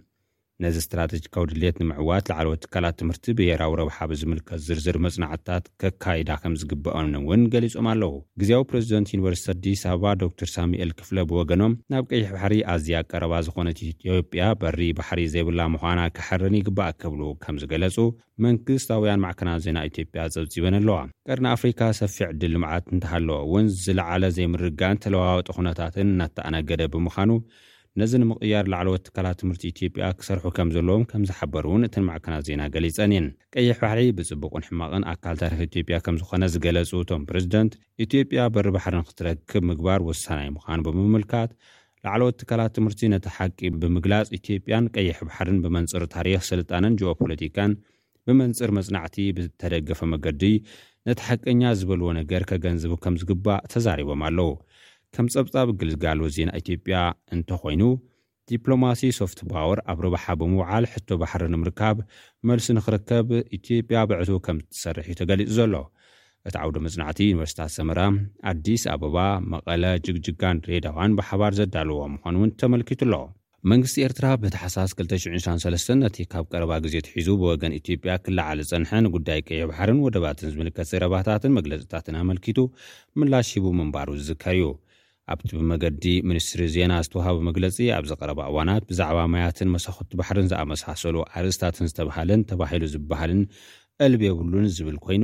ነዚ ስትራተጂካዊ ድሌት ንምዕዋት ላዕለዎት ትካላት ትምህርቲ ብሄራዊ ረብሓ ብዝምልከት ዝርዝር መፅናዕትታት ከካይዳ ከምዝግበኦን እውን ገሊፆም ኣለው። ግዝያዊ ፕረዚደንት ዩኒቨርሲቲ ኣዲስ ኣበባ ዶክተር ሳሙኤል ክፍለ ብወገኖም ናብ ቀይሕ ባሕሪ ኣዝያ ቀረባ ዝኾነት ኢትዮጵያ በሪ ባሕሪ ዘይብላ ምዃና ክሐርን ይግባእ ክብሉ ከምዝገለፁ መንግስታውያን ማዕከናት ዜና ኢትዮጵያ ፀብፂበን ኣለዋ። ቀርኒ ኣፍሪካ ሰፊሕ ዕድል ልምዓት እንተሃለወ እውን ዝለዓለ ዘይምርግጋእን ተለዋዋጢ ኩነታትን እናተኣናገደ ብምዃኑ ነዚ ንምቕያር ላዕለዎት ትካላት ትምህርቲ ኢትዮጵያ ክሰርሑ ከምዘለዎም ከምዝሓበሩ እውን እተን ማዕከናት ዜና ገሊፀን እየን። ቀይሕ ባሕሪ ብፅቡቕን ሕማቕን ኣካል ታሪኽ ኢትዮጵያ ከምዝኾነ ዝገለፁ እቶም ፕረዚደንት፣ ኢትዮጵያ በሪ ባሕሪ ንክትረክብ ምግባር ወሳናይ ምዃኑ ብምምልካት፣ ላዕለዎት ትካላት ትምህርቲ ነቲ ሓቂ ብምግላፅ ኢትዮጵያን ቀይሕ ባሕሪን ብመንፅር ታሪኽ፣ ስልጣነን ጂኦፖለቲካን፣ ብመንጽር መጽናዕቲ ብዝተደገፈ መገዲ ነቲ ሓቀኛ ዝበልዎ ነገር ከገንዝቡ ከም ዝግባእ ተዛሪቦም ኣለው። ከም ጸብጻብ ግልጋሎት ዜና ኢትዮጵያ እንተኾይኑ፣ ዲፕሎማሲ ሶፍት ፓወር ኣብ ረብሓ ብምውዓል ሕቶ ባሕሪ ንምርካብ መልሲ ንኽርከብ ኢትዮጵያ ብዕቱብ ከም እትሰርሕ እዩ ተገሊጹ ዘሎ። እቲ ዓውደ መጽናዕቲ ዩኒቨርሲታት ሰመራ፣ ኣዲስ ኣበባ፣ መቐለ፣ ጅግጅጋን ድሬዳዋን ብሓባር ዘዳልውዎ ምዃኑ እውን ተመልኪቱ ኣሎ። መንግስቲ ኤርትራ ብታሕሳስ ክልተ ሽሕን ሻን ሰለስተን ነቲ ካብ ቀረባ ግዜ ኣትሒዙ ብወገን ኢትዮጵያ ክለዓል ዝጸንሐ ንጉዳይ ቀይሕ ባሕርን ወደባትን ዝምልከት ዘረባታትን መግለጽታትን ኣመልኪቱ ምላሽ ሂቡ ምንባሩ ዝዝከር እዩ። ኣብቲ ብመገዲ ሚኒስትሪ ዜና ዝተዋህበ መግለጺ፣ ኣብዚ ቀረባ እዋናት ብዛዕባ ማያትን መሳኹቲ ባሕርን ዝኣመሳሰሉ ኣርእስታትን ዝተባህለን ተባሂሉ ዝበሃልን እልቢ የብሉን ዝብል ኮይኑ፣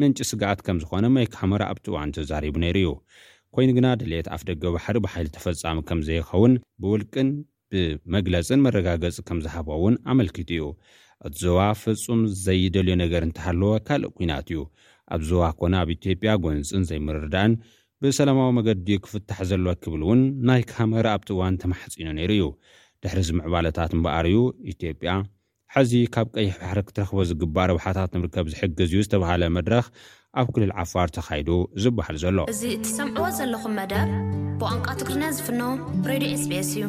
ምንጪ ስግኣት ከም ዝኾነ ማይክ ሃመር ኣብቲ እዋን ተዛሪቡ ነይሩ እዩ። ኮይኑ ግና ድሌት ኣፍደገ ባሕሪ ብሓይሊ ተፈጻሚ ከም ዘይኸውን ብውልቅን ብመግለጽን መረጋገጺ ከም ዝሃቦ እውን ኣመልኪቱ እዩ። እቲ ዞባ ፍጹም ዘይደልዮ ነገር እንተሃለወ ካልእ ኲናት እዩ። ኣብ ዞባ ኮነ ኣብ ኢትዮጵያ ጎንጽን ዘይምርድዳእን ብሰላማዊ መገዲ እዩ ክፍታሕ ዘለዎ ክብል እውን ማይክ ሃመር ኣብቲ እዋን ተማሕጺኑ ነይሩ እዩ። ድሕሪ እዚ ምዕባለታት እምበኣር እዩ ኢትዮጵያ ሐዚ ካብ ቀይሕ ባሕሪ ክትረኽቦ ዝግባእ ረብሓታት ንምርካብ ዝሕግዝ ዩ ዝተብሃለ መድረኽ ኣብ ክልል ዓፋር ተኻይዱ ዝብሃል ዘሎ። እዚ እትሰምዕዎ ዘለኹም መደብ ብቋንቋ ትግርኛ ዝፍኖ ሬድዮ ኤስቢኤስ እዩ።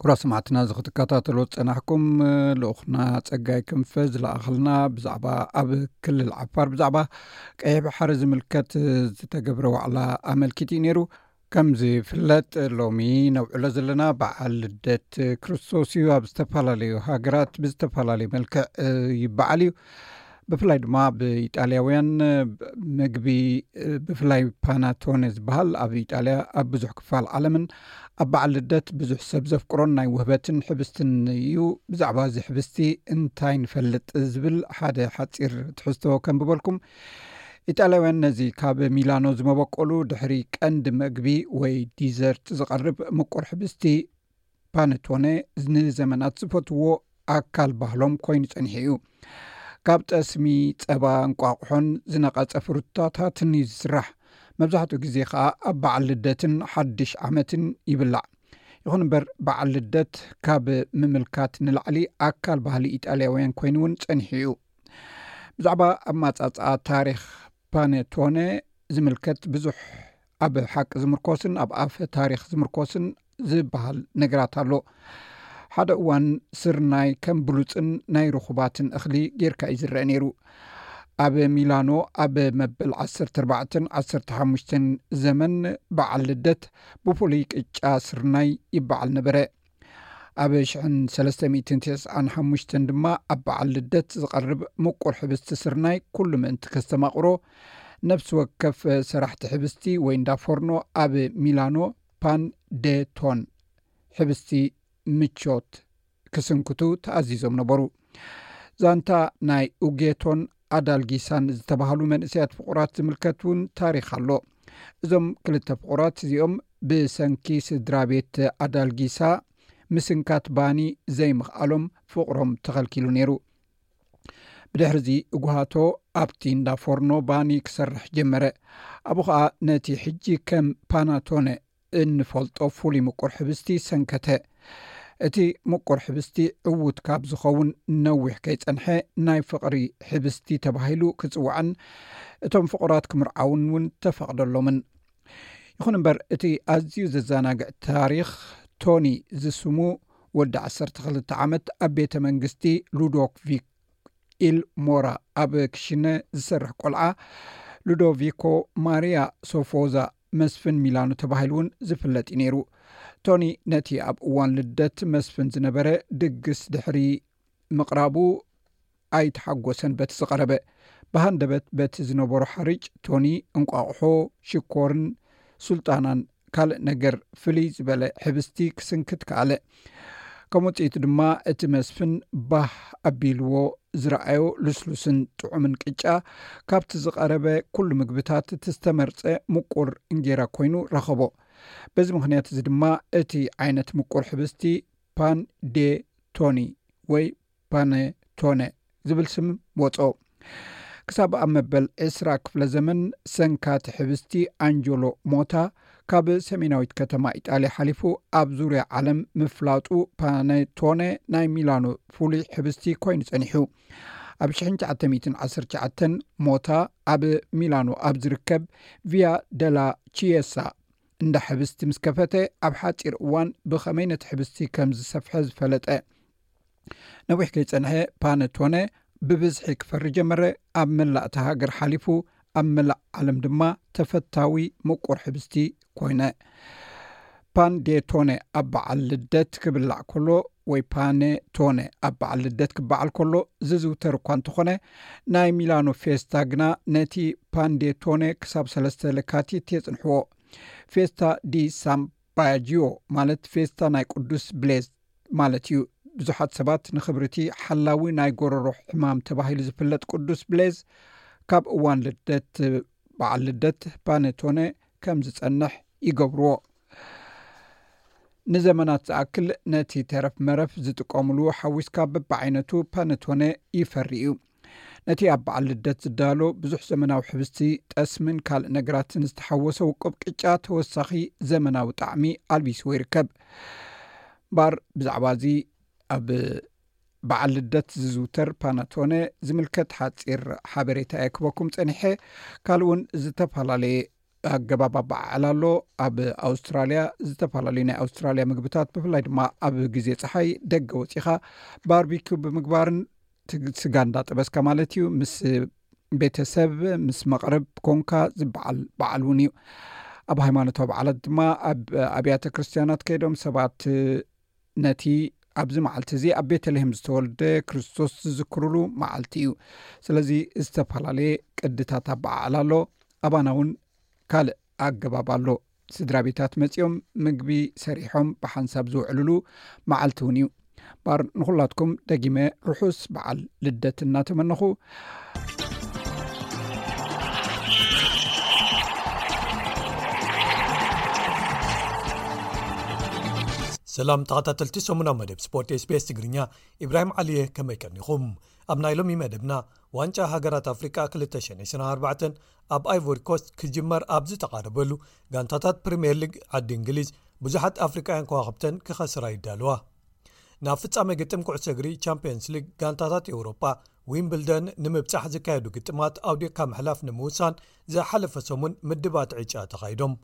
ክቡራት ሰማዕትና እዚ ክትከታተልዎ ዝፀናሕኩም ልኡኽና ፀጋይ ክንፈ ዝለኣኸልና ብዛዕባ ኣብ ክልል ዓፋር ብዛዕባ ቀይሕ ባሕሪ ዝምልከት ዝተገብረ ዋዕላ ኣመልኪት እዩ ነይሩ። ከም ዝፍለጥ ሎሚ ነብዕሎ ዘለና በዓል ልደት ክርስቶስ እዩ ኣብ ዝተፈላለዩ ሃገራት ብዝተፈላለዩ መልክዕ ይበዓል እዩ ብፍላይ ድማ ብኢጣልያውያን ምግቢ ብፍላይ ፓናቶኒ ዝበሃል ኣብ ኢጣልያ ኣብ ብዙሕ ክፋል ዓለምን ኣብ በዓል ልደት ብዙሕ ሰብ ዘፍቅሮን ናይ ውህበትን ሕብስትን እዩ ብዛዕባ እዚ ሕብስቲ እንታይ ንፈልጥ ዝብል ሓደ ሓፂር ትሕዝቶ ከምብበልኩም ኢጣልያውያን ነዚ ካብ ሚላኖ ዝመበቆሉ ድሕሪ ቀንዲ መግቢ ወይ ዲዘርት ዝቐርብ ምቁር ሕብስቲ ፓነቶነ ንዘመናት ዝፈትዎ ኣካል ባህሎም ኮይኑ ጸኒሑ እዩ ካብ ጠስሚ ጸባ እንቋቑሖን ዝነቐጸ ፍሩታታትን እዩ ዝስራሕ መብዛሕትኡ ግዜ ከዓ ኣብ በዓል ልደትን ሓድሽ ዓመትን ይብላዕ ይኹን እምበር በዓል ልደት ካብ ምምልካት ንላዕሊ ኣካል ባህሊ ኢጣልያውያን ኮይኑ እውን ጸኒሑ እዩ ብዛዕባ ኣማፃፅኣ ታሪክ ፓነቶነ ዝምልከት ብዙሕ ኣብ ሓቂ ዝምርኮስን ኣብ ኣፈ ታሪክ ዝምርኮስን ዝበሃል ነገራት ኣሎ ሓደ እዋን ስርናይ ከም ብሉፅን ናይ ርኩባትን እክሊ ጌርካ እዩ ዝረአ ነይሩ ኣብ ሚላኖ ኣብ መበል ዓሰርተ ኣርባዕተ ዓሰርተ ሓሙሽተ ዘመን በዓል ልደት ብፍሉይ ቅጫ ስርናይ ይበዓል ነበረ ኣብ ሽሕን ሰለስተ ሚእትን ትስዓን ሓሙሽተን ድማ ኣብ በዓል ልደት ዝቐርብ ምቁር ሕብስቲ ስርናይ ኩሉ ምእንቲ ከስተማቕሮ ነብሲ ወከፍ ሰራሕቲ ሕብስቲ ወይ እንዳፎርኖ ኣብ ሚላኖ ፓን ደ ቶን ሕብስቲ ምቾት ክስንክቱ ተኣዚዞም ነበሩ ዛንታ ናይ ኡጌቶን ኣዳልጊሳን ዝተባህሉ መንእሰያት ፍቑራት ዝምልከት እውን ታሪኽ ኣሎ። እዞም ክልተ ፍቑራት እዚኦም ብሰንኪ ስድራ ቤት ኣዳልጊሳ ምስንካት ባኒ ዘይምኽኣሎም ፍቕሮም ተኸልኪሉ ነይሩ። ብድሕሪ እዚ እጉሃቶ ኣብቲ እንዳ ፎርኖ ባኒ ክሰርሕ ጀመረ። ኣብኡ ኸኣ ነቲ ሕጂ ከም ፓናቶነ እንፈልጦ ፍሉይ ምቁር ሕብስቲ ሰንከተ። እቲ ምቁር ሕብስቲ ዕዉት ካብ ዝኸውን ነዊሕ ከይጸንሐ ናይ ፍቕሪ ሕብስቲ ተባሂሉ ክጽዋዕን እቶም ፍቑራት ክምርዓውን እውን ተፈቕደሎምን። ይኹን እምበር እቲ ኣዝዩ ዘዘናግዕ ታሪኽ ቶኒ ዝስሙ ወዲ ዓሰርተ ክልተ ዓመት ኣብ ቤተ መንግስቲ ሉዶክቪክ ኢል ሞራ ኣብ ክሽነ ዝሰርሕ ቆልዓ ሉዶቪኮ ማርያ ሶፎዛ መስፍን ሚላኖ ተባሂሉ እውን ዝፍለጥ እዩ ነይሩ። ቶኒ ነቲ ኣብ እዋን ልደት መስፍን ዝነበረ ድግስ ድሕሪ ምቕራቡ ኣይተሓጎሰን በቲ ዝቐረበ ብሃንደበት በቲ ዝነበሮ ሓርጭ ቶኒ እንቋቑሖ ሽኮርን ሱልጣናን ካልእ ነገር ፍልይ ዝበለ ሕብስቲ ክስንክት ከኣለ። ከም ውፅኢቱ ድማ እቲ መስፍን ባህ ኣቢልዎ ዝረኣዮ ልስሉስን ጥዑምን ቅጫ ካብቲ ዝቐረበ ኩሉ ምግብታት እቲ ዝተመርፀ ምቁር እንጌራ ኮይኑ ረኸቦ በዚ ምክንያት እዚ ድማ እቲ ዓይነት ምቁር ሕብስቲ ፓን ዴ ቶኒ ወይ ፓነቶነ ዝብል ስም ወጾ። ክሳብ ኣብ መበል ዕስራ ክፍለ ዘመን ሰንካቲ ሕብስቲ ኣንጀሎ ሞታ ካብ ሰሜናዊት ከተማ ኢጣልያ ሓሊፉ ኣብ ዙርያ ዓለም ምፍላጡ ፓነቶነ ናይ ሚላኖ ፍሉይ ሕብስቲ ኮይኑ ጸኒሑ። ኣብ ሽሕን ትሽዓተ ሚእትን ዓሰርተ ትሽዓተን ሞታ ኣብ ሚላኖ ኣብ ዝርከብ ቪያ ደላ ቺየሳ እንዳ ሕብስቲ ምስ ከፈተ ኣብ ሓጺር እዋን ብኸመይ ነቲ ሕብስቲ ከም ዝሰፍሐ ዝፈለጠ ነዊሕ ከይጸንሐ ፓነቶነ ብብዝሒ ክፈሪ ጀመረ ኣብ መላእቲ ሃገር ሓሊፉ ኣብ መላእ ዓለም ድማ ተፈታዊ ምቁር ሕብስቲ ኮይነ ፓንዴቶነ ኣብ በዓል ልደት ክብላዕ ከሎ ወይ ፓነቶነ ኣብ በዓል ልደት ክበዓል ከሎ ዝዝውተር እኳ እንተኾነ ናይ ሚላኖ ፌስታ ግና ነቲ ፓንዴቶነ ክሳብ ሰለስተ ለካቲት የጽንሕዎ ፌስታ ዲ ሳም ባያጅዮ ማለት ፌስታ ናይ ቅዱስ ብሌዝ ማለት እዩ። ብዙሓት ሰባት ንኽብሪ'ቲ ሓላዊ ናይ ጎረሮ ሕማም ተባሂሉ ዝፍለጥ ቅዱስ ብሌዝ ካብ እዋን ልደት በዓል ልደት ፓነቶነ ከም ዝጸንሕ ይገብርዎ። ንዘመናት ዝኣክል ነቲ ተረፍ መረፍ ዝጥቀምሉ ሓዊስካ በብዓይነቱ ፓነቶነ ይፈሪ እዩ። ነቲ ኣብ በዓል ልደት ዝዳሎ ብዙሕ ዘመናዊ ሕብስቲ፣ ጠስምን ካልእ ነገራትን ዝተሓወሶ ውቁብ ቅጫ ተወሳኺ ዘመናዊ ጣዕሚ ኣልቢስዎ ይርከብ። ባር ብዛዕባ እዚ ኣብ በዓል ልደት ዝዝውተር ፓናቶነ ዝምልከት ሓፂር ሓበሬታ እየ ክበኩም ፀኒሐ ካልእ እውን ዝተፈላለየ ኣገባብ ኣበዓዕላ ኣሎ ኣብ ኣውስትራልያ ዝተፈላለዩ ናይ ኣውስትራልያ ምግብታት ብፍላይ ድማ ኣብ ግዜ ፀሓይ ደገ ወፂኻ ባርቢኪ ብምግባርን ስጋ እንዳጠበስካ ማለት እዩ ምስ ቤተሰብ ምስ መቕርብ ኮንካ ዝበዓል በዓል እውን እዩ ኣብ ሃይማኖታዊ በዓላት ድማ ኣብ ኣብያተ ክርስትያናት ከይዶም ሰባት ነቲ ኣብዚ መዓልቲ እዚ ኣብ ቤተልሄም ዝተወልደ ክርስቶስ ዝዝክሩሉ መዓልቲ እዩ ስለዚ ዝተፈላለየ ቅድታት ኣበዓዕላ ኣሎ ኣባና እውን ካልእ ኣገባብ ኣሎ ስድራ ቤታት መፂኦም ምግቢ ሰሪሖም ብሓንሳብ ዝውዕልሉ መዓልቲ እውን እዩ ባር ንኩላትኩም ደጊመ ርሑስ በዓል ልደት እናተመነኹ ሰላም ተኸታተልቲ ሰሙናዊ መደብ ስፖርት ስቤስ ትግርኛ ኢብራሂም ዓሊየ ከመይ ቀኒኹም ኣብ ናይ ሎሚ መደብና ዋንጫ ሃገራት ኣፍሪቃ 224 ኣብ ኣይቮሪ ኮስት ክጅመር ኣብ ዝተቓረበሉ ጋንታታት ፕሪምየር ሊግ ዓዲ እንግሊዝ ብዙሓት ኣፍሪቃውያን ከዋኽብተን ክኸስራ ይዳለዋ ናብ ፍጻመ ግጥም ኩዕሶ እግሪ ቻምፕዮንስ ሊግ ጋንታታት ኤውሮጳ ዊምብልደን ንምብጻሕ ዝካየዱ ግጥማት ኣውዲቕካ ምሕላፍ ንምውሳን ዝሓለፈ ሰሙን ምድባት ዕጫ ተኻይዶም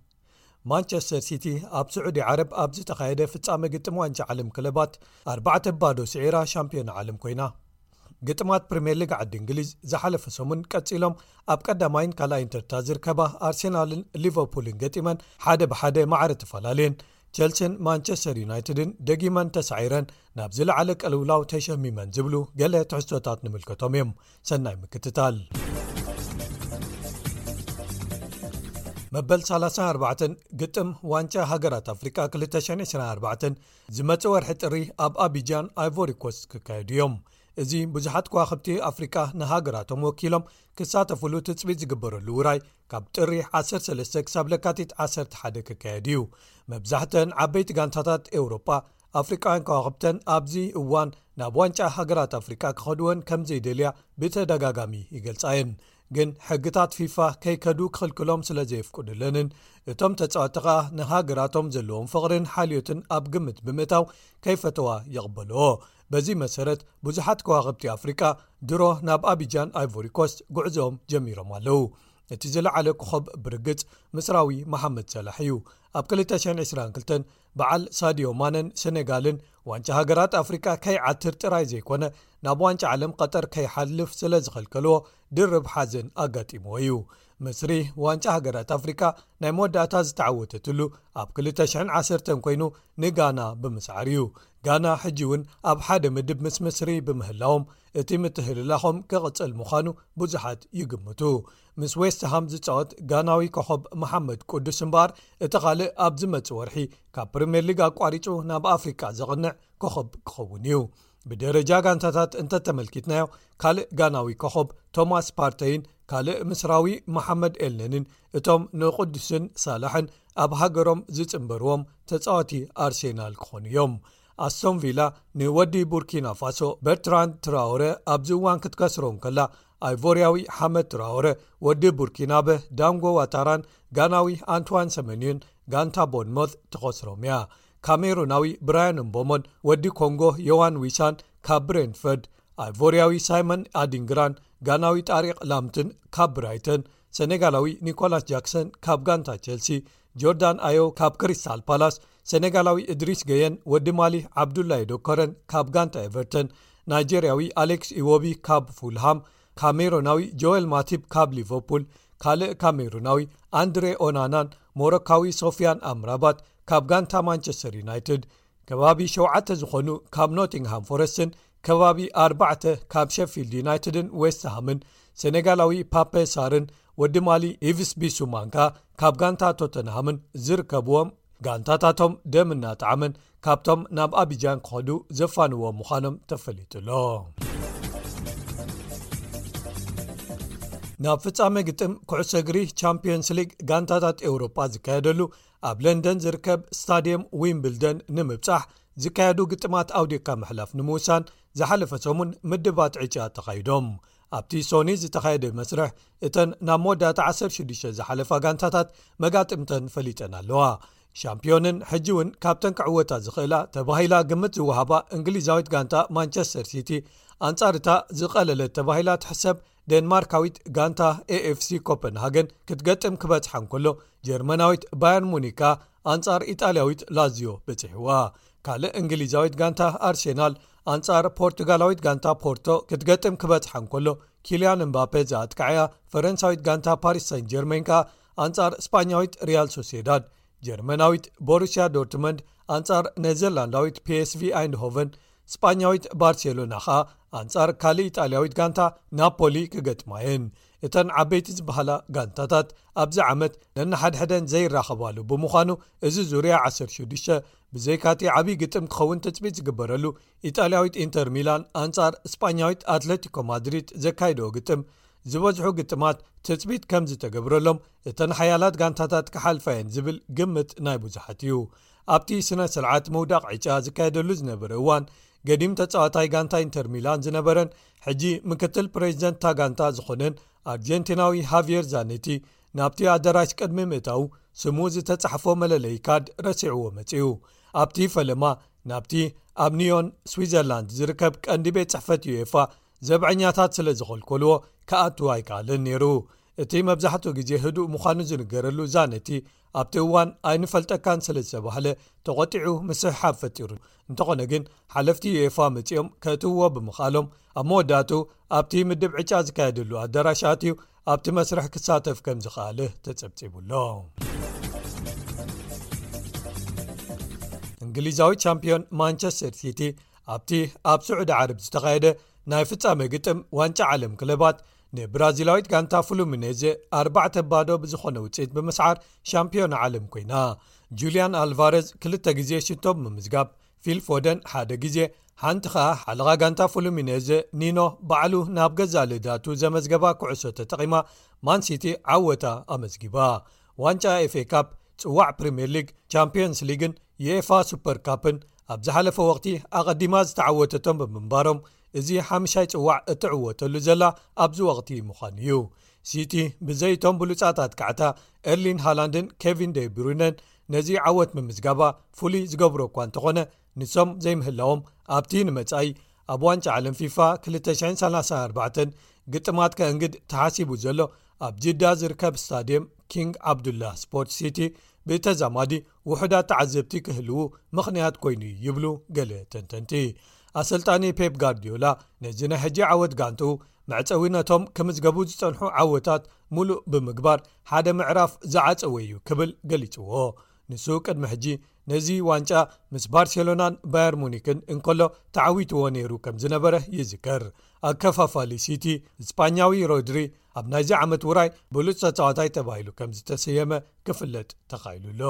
ማንቸስተር ሲቲ ኣብ ስዑዲ ዓረብ ኣብ ዝተኻየደ ፍጻመ ግጥም ዋንጫ ዓለም ክለባት ኣርባዕተ ባዶ ስዒራ ሻምፒዮና ዓለም ኮይና ግጥማት ፕሪምየር ሊግ ዓዲ እንግሊዝ ዝሓለፈ ሰሙን ቀጺሎም ኣብ ቀዳማይን ካልኣይን ተርታ ዝርከባ ኣርሴናልን ሊቨርፑልን ገጢመን ሓደ ብሓደ ማዕረ ተፈላለየን ቸልሲን ማንቸስተር ዩናይትድን ደጊመን ተሳዒረን ናብ ዝለዓለ ቀልውላው ተሸሚመን ዝብሉ ገለ ትሕዝቶታት ንምልከቶም እዮም ሰናይ ምክትታል መበል 34 ግጥም ዋንጫ ሃገራት ኣፍሪቃ 224 ዝመጽ ወርሒ ጥሪ ኣብ ኣቢጃን ኣይቮሪኮስ ክካየዱ እዮም እዚ ብዙሓት ከዋክብቲ ኣፍሪቃ ንሃገራቶም ወኪሎም ክሳተፍሉ ትፅቢት ዝግበረሉ ውራይ ካብ ጥሪ 13 ክሳብ ለካቲት 11 ክካየድ እዩ መብዛሕተን ዓበይቲ ጋንታታት ኤውሮጳ ኣፍሪቃውያን ከዋክብተን ኣብዚ እዋን ናብ ዋንጫ ሃገራት ኣፍሪቃ ክኸድወን ከም ዘይደልያ ብተደጋጋሚ ይገልጻ እየን ግን ሕግታት ፊፋ ከይከዱ ክኽልክሎም ስለ ዘየፍቅዱለንን እቶም ተጻዋቲ ከኣ ንሃገራቶም ዘለዎም ፍቕርን ሓልዮትን ኣብ ግምት ብምእታው ከይፈተዋ ይቕበልዎ በዚ መሰረት ብዙሓት ከዋኽብቲ ኣፍሪቃ ድሮ ናብ ኣቢጃን ኣይቮሪኮስት ጉዕዞኦም ጀሚሮም ኣለዉ እቲ ዝለዓለ ኮኸብ ብርግጽ ምስራዊ መሓመድ ሰላሕ እዩ ኣብ 222 በዓል ሳድዮ ማነን ሰነጋልን ዋንጫ ሃገራት ኣፍሪቃ ከይዓትር ጥራይ ዘይኮነ ናብ ዋንጫ ዓለም ቐጠር ከይሓልፍ ስለ ዝኸልከልዎ ድርብ ሓዘን ኣጋጢምዎ እዩ። ምስሪ ዋንጫ ሃገራት ኣፍሪቃ ናይ መወዳእታ ዝተዓወተትሉ ኣብ 2010 ኮይኑ ንጋና ብምስዓር እዩ። ጋና ሕጂ እውን ኣብ ሓደ ምድብ ምስ ምስሪ ብምህላዎም እቲ ምትህልላኾም ክቕጽል ምዃኑ ብዙሓት ይግምቱ። ምስ ዌስትሃም ዝጻወት ጋናዊ ኮኾብ መሓመድ ቅዱስ እምበኣር እቲ ካልእ ኣብ ዝመጽእ ወርሒ ካብ ፕሪምየር ሊግ ኣቋሪጹ ናብ ኣፍሪቃ ዘቕንዕ ኮኾብ ክኸውን እዩ። ብደረጃ ጋንታታት እንተ ተመልኪትናዮ ካልእ ጋናዊ ኮኾብ ቶማስ ፓርተይን ካልእ ምስራዊ መሓመድ ኤልነንን እቶም ንቕዱስን ሳላሕን ኣብ ሃገሮም ዝጽምበርዎም ተጻዋቲ ኣርሴናል ክኾኑ እዮም ኣስቶን ቪላ ንወዲ ቡርኪና ፋሶ በርትራንድ ትራወረ ኣብዚ እዋን ክትከስሮን ከላ ኣይቮርያዊ ሓመድ ትራወረ ወዲ ቡርኪናበ ዳንጎ ዋታራን ጋናዊ ኣንትዋን ሰመንዩን ጋንታ ቦድሞት ተኸስሮም እያ ካሜሩናዊ ብራያን እምቦሞን ወዲ ኮንጎ ዮዋን ዊሳን ካብ ብሬንፈርድ ኣይቮርያዊ ሳይሞን ኣዲንግራን ጋናዊ ጣሪቅ ላምትን ካብ ብራይተን ሰነጋላዊ ኒኮላስ ጃክሰን ካብ ጋንታ ቸልሲ ጆርዳን ኣዮ ካብ ክሪስታል ፓላስ ሰነጋላዊ እድሪስ ገየን ወዲ ማሊ ዓብዱላይ ዶኮረን ካብ ጋንታ ኤቨርተን ናይጀርያዊ ኣሌክስ ኢዎቢ ካብ ፉልሃም ካሜሮናዊ ጆወል ማቲፕ ካብ ሊቨርፑል ካልእ ካሜሮናዊ ኣንድሬ ኦናናን ሞሮካዊ ሶፍያን ኣምራባት ካብ ጋንታ ማንቸስተር ዩናይትድ ከባቢ ሸተ ዝኾኑ ካብ ኖቲንግሃም ፎረስትን ከባቢ ኣርባዕተ ካብ ሸፊልድ ዩናይትድን ዌስትሃምን ሰነጋላዊ ፓፐሳርን ወዲ ማሊ ኢቭስ ቢሱማንካ ካብ ጋንታ ቶተንሃምን ዝርከብዎም ጋንታታቶም ደም እናጣዕመን ካብቶም ናብ ኣቢጃን ክኸዱ ዘፋንዎ ምዃኖም ተፈሊጡሎ ናብ ፍጻመ ግጥም ኩዕሶ እግሪ ቻምፕዮንስ ሊግ ጋንታታት ኤውሮጳ ዝካየደሉ ኣብ ለንደን ዝርከብ ስታድየም ዊምብልደን ንምብጻሕ ዝካየዱ ግጥማት ኣውዲካ ምሕላፍ ንምውሳን ዝሓለፈ ሰሙን ምድባት ዕጫ ተኻይዶም ኣብቲ ሶኒ ዝተኻየደ መስርሕ እተን ናብ መወዳእታ 16 ዝሓለፋ ጋንታታት መጋጥምተን ፈሊጠን ኣለዋ ሻምፕዮንን ሕጂ'ውን ካብተን ክዕወታ ዝኽእላ ተባሂላ ግምት ዝወሃባ እንግሊዛዊት ጋንታ ማንቸስተር ሲቲ ኣንጻር እታ ዝቐለለት ተባሂላ ትሕሰብ ዴንማርካዊት ጋንታ ኤኤፍሲ ኮፐን ሃገን ክትገጥም ክበጽሓ እንከሎ ጀርመናዊት ባየር ሙኒክ ከኣ ኣንጻር ኢጣልያዊት ላዝዮ በጺሕዋ ካልእ እንግሊዛዊት ጋንታ ኣርሴናል ኣንጻር ፖርቱጋላዊት ጋንታ ፖርቶ ክትገጥም ክበጽሓ እንከሎ ኪልያን እምባፔ ዝኣጥቃዕያ ፈረንሳዊት ጋንታ ፓሪስ ሳን ጀርመን ከኣ ኣንጻር ስጳኛዊት ርያል ሶሴዳድ ጀርመናዊት ቦሩስያ ዶርትመንድ ኣንጻር ነዘርላንዳዊት ፒስv ኣይንድሆቨን ስጳኛዊት ባርሴሎና ኸኣ ኣንጻር ካልእ ኢጣልያዊት ጋንታ ናፖሊ ክገጥማየን እተን ዓበይቲ ዝበሃላ ጋንታታት ኣብዚ ዓመት ነናሓድሕደን ዘይራኸባሉ ብምዃኑ እዚ ዙርያ 16 ብዘይካቲ ዓብዪ ግጥም ክኸውን ትፅቢት ዝግበረሉ ኢጣልያዊት ኢንተር ሚላን ኣንጻር ስጳኛዊት ኣትለቲኮ ማድሪድ ዘካይድኦ ግጥም ዝበዝሑ ግጥማት ትጽቢት ከም ዝተገብረሎም እተን ሓያላት ጋንታታት ክሓልፋየን ዝብል ግምት ናይ ብዙሓት እዩ ኣብቲ ስነ ስርዓት ምውዳቕ ዕጫ ዝካየደሉ ዝነበረ እዋን ገዲም ተጻዋታይ ጋንታ ኢንተርሚላን ዝነበረን ሕጂ ምክትል ፕሬዚደንት ታጋንታ ዝኾነን ኣርጀንቲናዊ ሃቪየር ዛነቲ ናብቲ ኣደራሽ ቅድሚ ምእታው ስሙ ዝተጻሕፎ መለለይ ካድ ረሲዕዎ መጺኡ ኣብቲ ፈለማ ናብቲ ኣብ ኒዮን ስዊዘርላንድ ዝርከብ ቀንዲ ቤት ጽሕፈት ዩኤፋ ዘብዐኛታት ስለ ዝኸልከልዎ ክኣቱ ኣይክኣልን ነይሩ። እቲ መብዛሕትኡ ግዜ ህዱእ ምዃኑ ዝንገረሉ ዛነቲ ኣብቲ እዋን ኣይንፈልጠካን ስለ ዝተባህለ ተቖጢዑ ምስሕሓብ ፈጢሩ። እንተኾነ ግን ሓለፍቲ ዩኤፋ መጺኦም ከእትውዎ ብምኽኣሎም ኣብ መወዳእትኡ ኣብቲ ምድብ ዕጫ ዝካየደሉ ኣደራሽ ኣትዩ ኣብቲ መስርሕ ክሳተፍ ከም ዝኽኣለ ተጸብጺቡኣሎ። እንግሊዛዊ ቻምፕዮን ማንቸስተር ሲቲ ኣብቲ ኣብ ስዑዲ ዓርብ ዝተኻየደ ናይ ፍጻመ ግጥም ዋንጫ ዓለም ክለባት ንብራዚላዊት ጋንታ ፍሉሚነዜ ኣርባዕተ ባዶ ብዝኾነ ውፅኢት ብምስዓር ሻምፒዮና ዓለም ኮይና ጁልያን ኣልቫረዝ ክልተ ግዜ ሽቶ ብምምዝጋብ ፊል ፎደን ሓደ ግዜ ሓንቲ ከኣ ሓለቓ ጋንታ ፍሉሚነዘ ኒኖ ባዕሉ ናብ ገዛ ልዳቱ ዘመዝገባ ኩዕሶ ተጠቒማ ማንሲቲ ዓወታ ኣመዝጊባ ዋንጫ ኤፌካፕ ፅዋዕ ፕሪምየር ሊግ ቻምፕዮንስ ሊግን የኤፋ ሱፐር ካፕን ኣብ ዝሓለፈ ወቕቲ ኣቐዲማ ዝተዓወተቶም ብምንባሮም እዚ ሓምሻይ ጽዋዕ እትዕወተሉ ዘላ ኣብዚ ወቕቲ ምዃኑ እዩ ሲቲ ብዘይቶም ብሉጻት ኣትካዕታ ኤርሊን ሃላንድን ኬቪን ደይ ብሩነን ነዚ ዓወት ምምዝጋባ ፍሉይ ዝገብሮ እኳ እንተኾነ ንሶም ዘይምህላዎም ኣብቲ ንመጻኢ ኣብ ዋንጫ ዓለም ፊፋ 234 ግጥማት ከእንግድ ተሓሲቡ ዘሎ ኣብ ጅዳ ዝርከብ ስታድየም ኪንግ ዓብዱላ ስፖርት ሲቲ ብተዛማዲ ውሑዳት ተዓዘብቲ ክህልዉ ምኽንያት ኰይኑ ይብሉ ገለ ተንተንቲ። ኣሰልጣኒ ፔፕ ጋርድዮላ ነዚ ናይ ሕጂ ዓወት ጋንትኡ መዕጸዊ ነቶም ክምዝገቡ ዝጸንሑ ዓወታት ምሉእ ብምግባር ሓደ ምዕራፍ ዝዓጸወ'ዩ ክብል ገሊጽዎ። ንሱ ቅድሚ ሕጂ ነዚ ዋንጫ ምስ ባርሴሎናን ባየር ሙኒክን እንከሎ ተዓዊትዎ ነይሩ ከምዝነበረ ይዝከር። ኣከፋፋሊ ሲቲ ስጳኛዊ ሮድሪ ኣብ ናይዚ ዓመት ውራይ ብሉፅ ተፃዋታይ ተባሂሉ ከም ዝተሰየመ ክፍለጥ ተኻኢሉ ኣሎ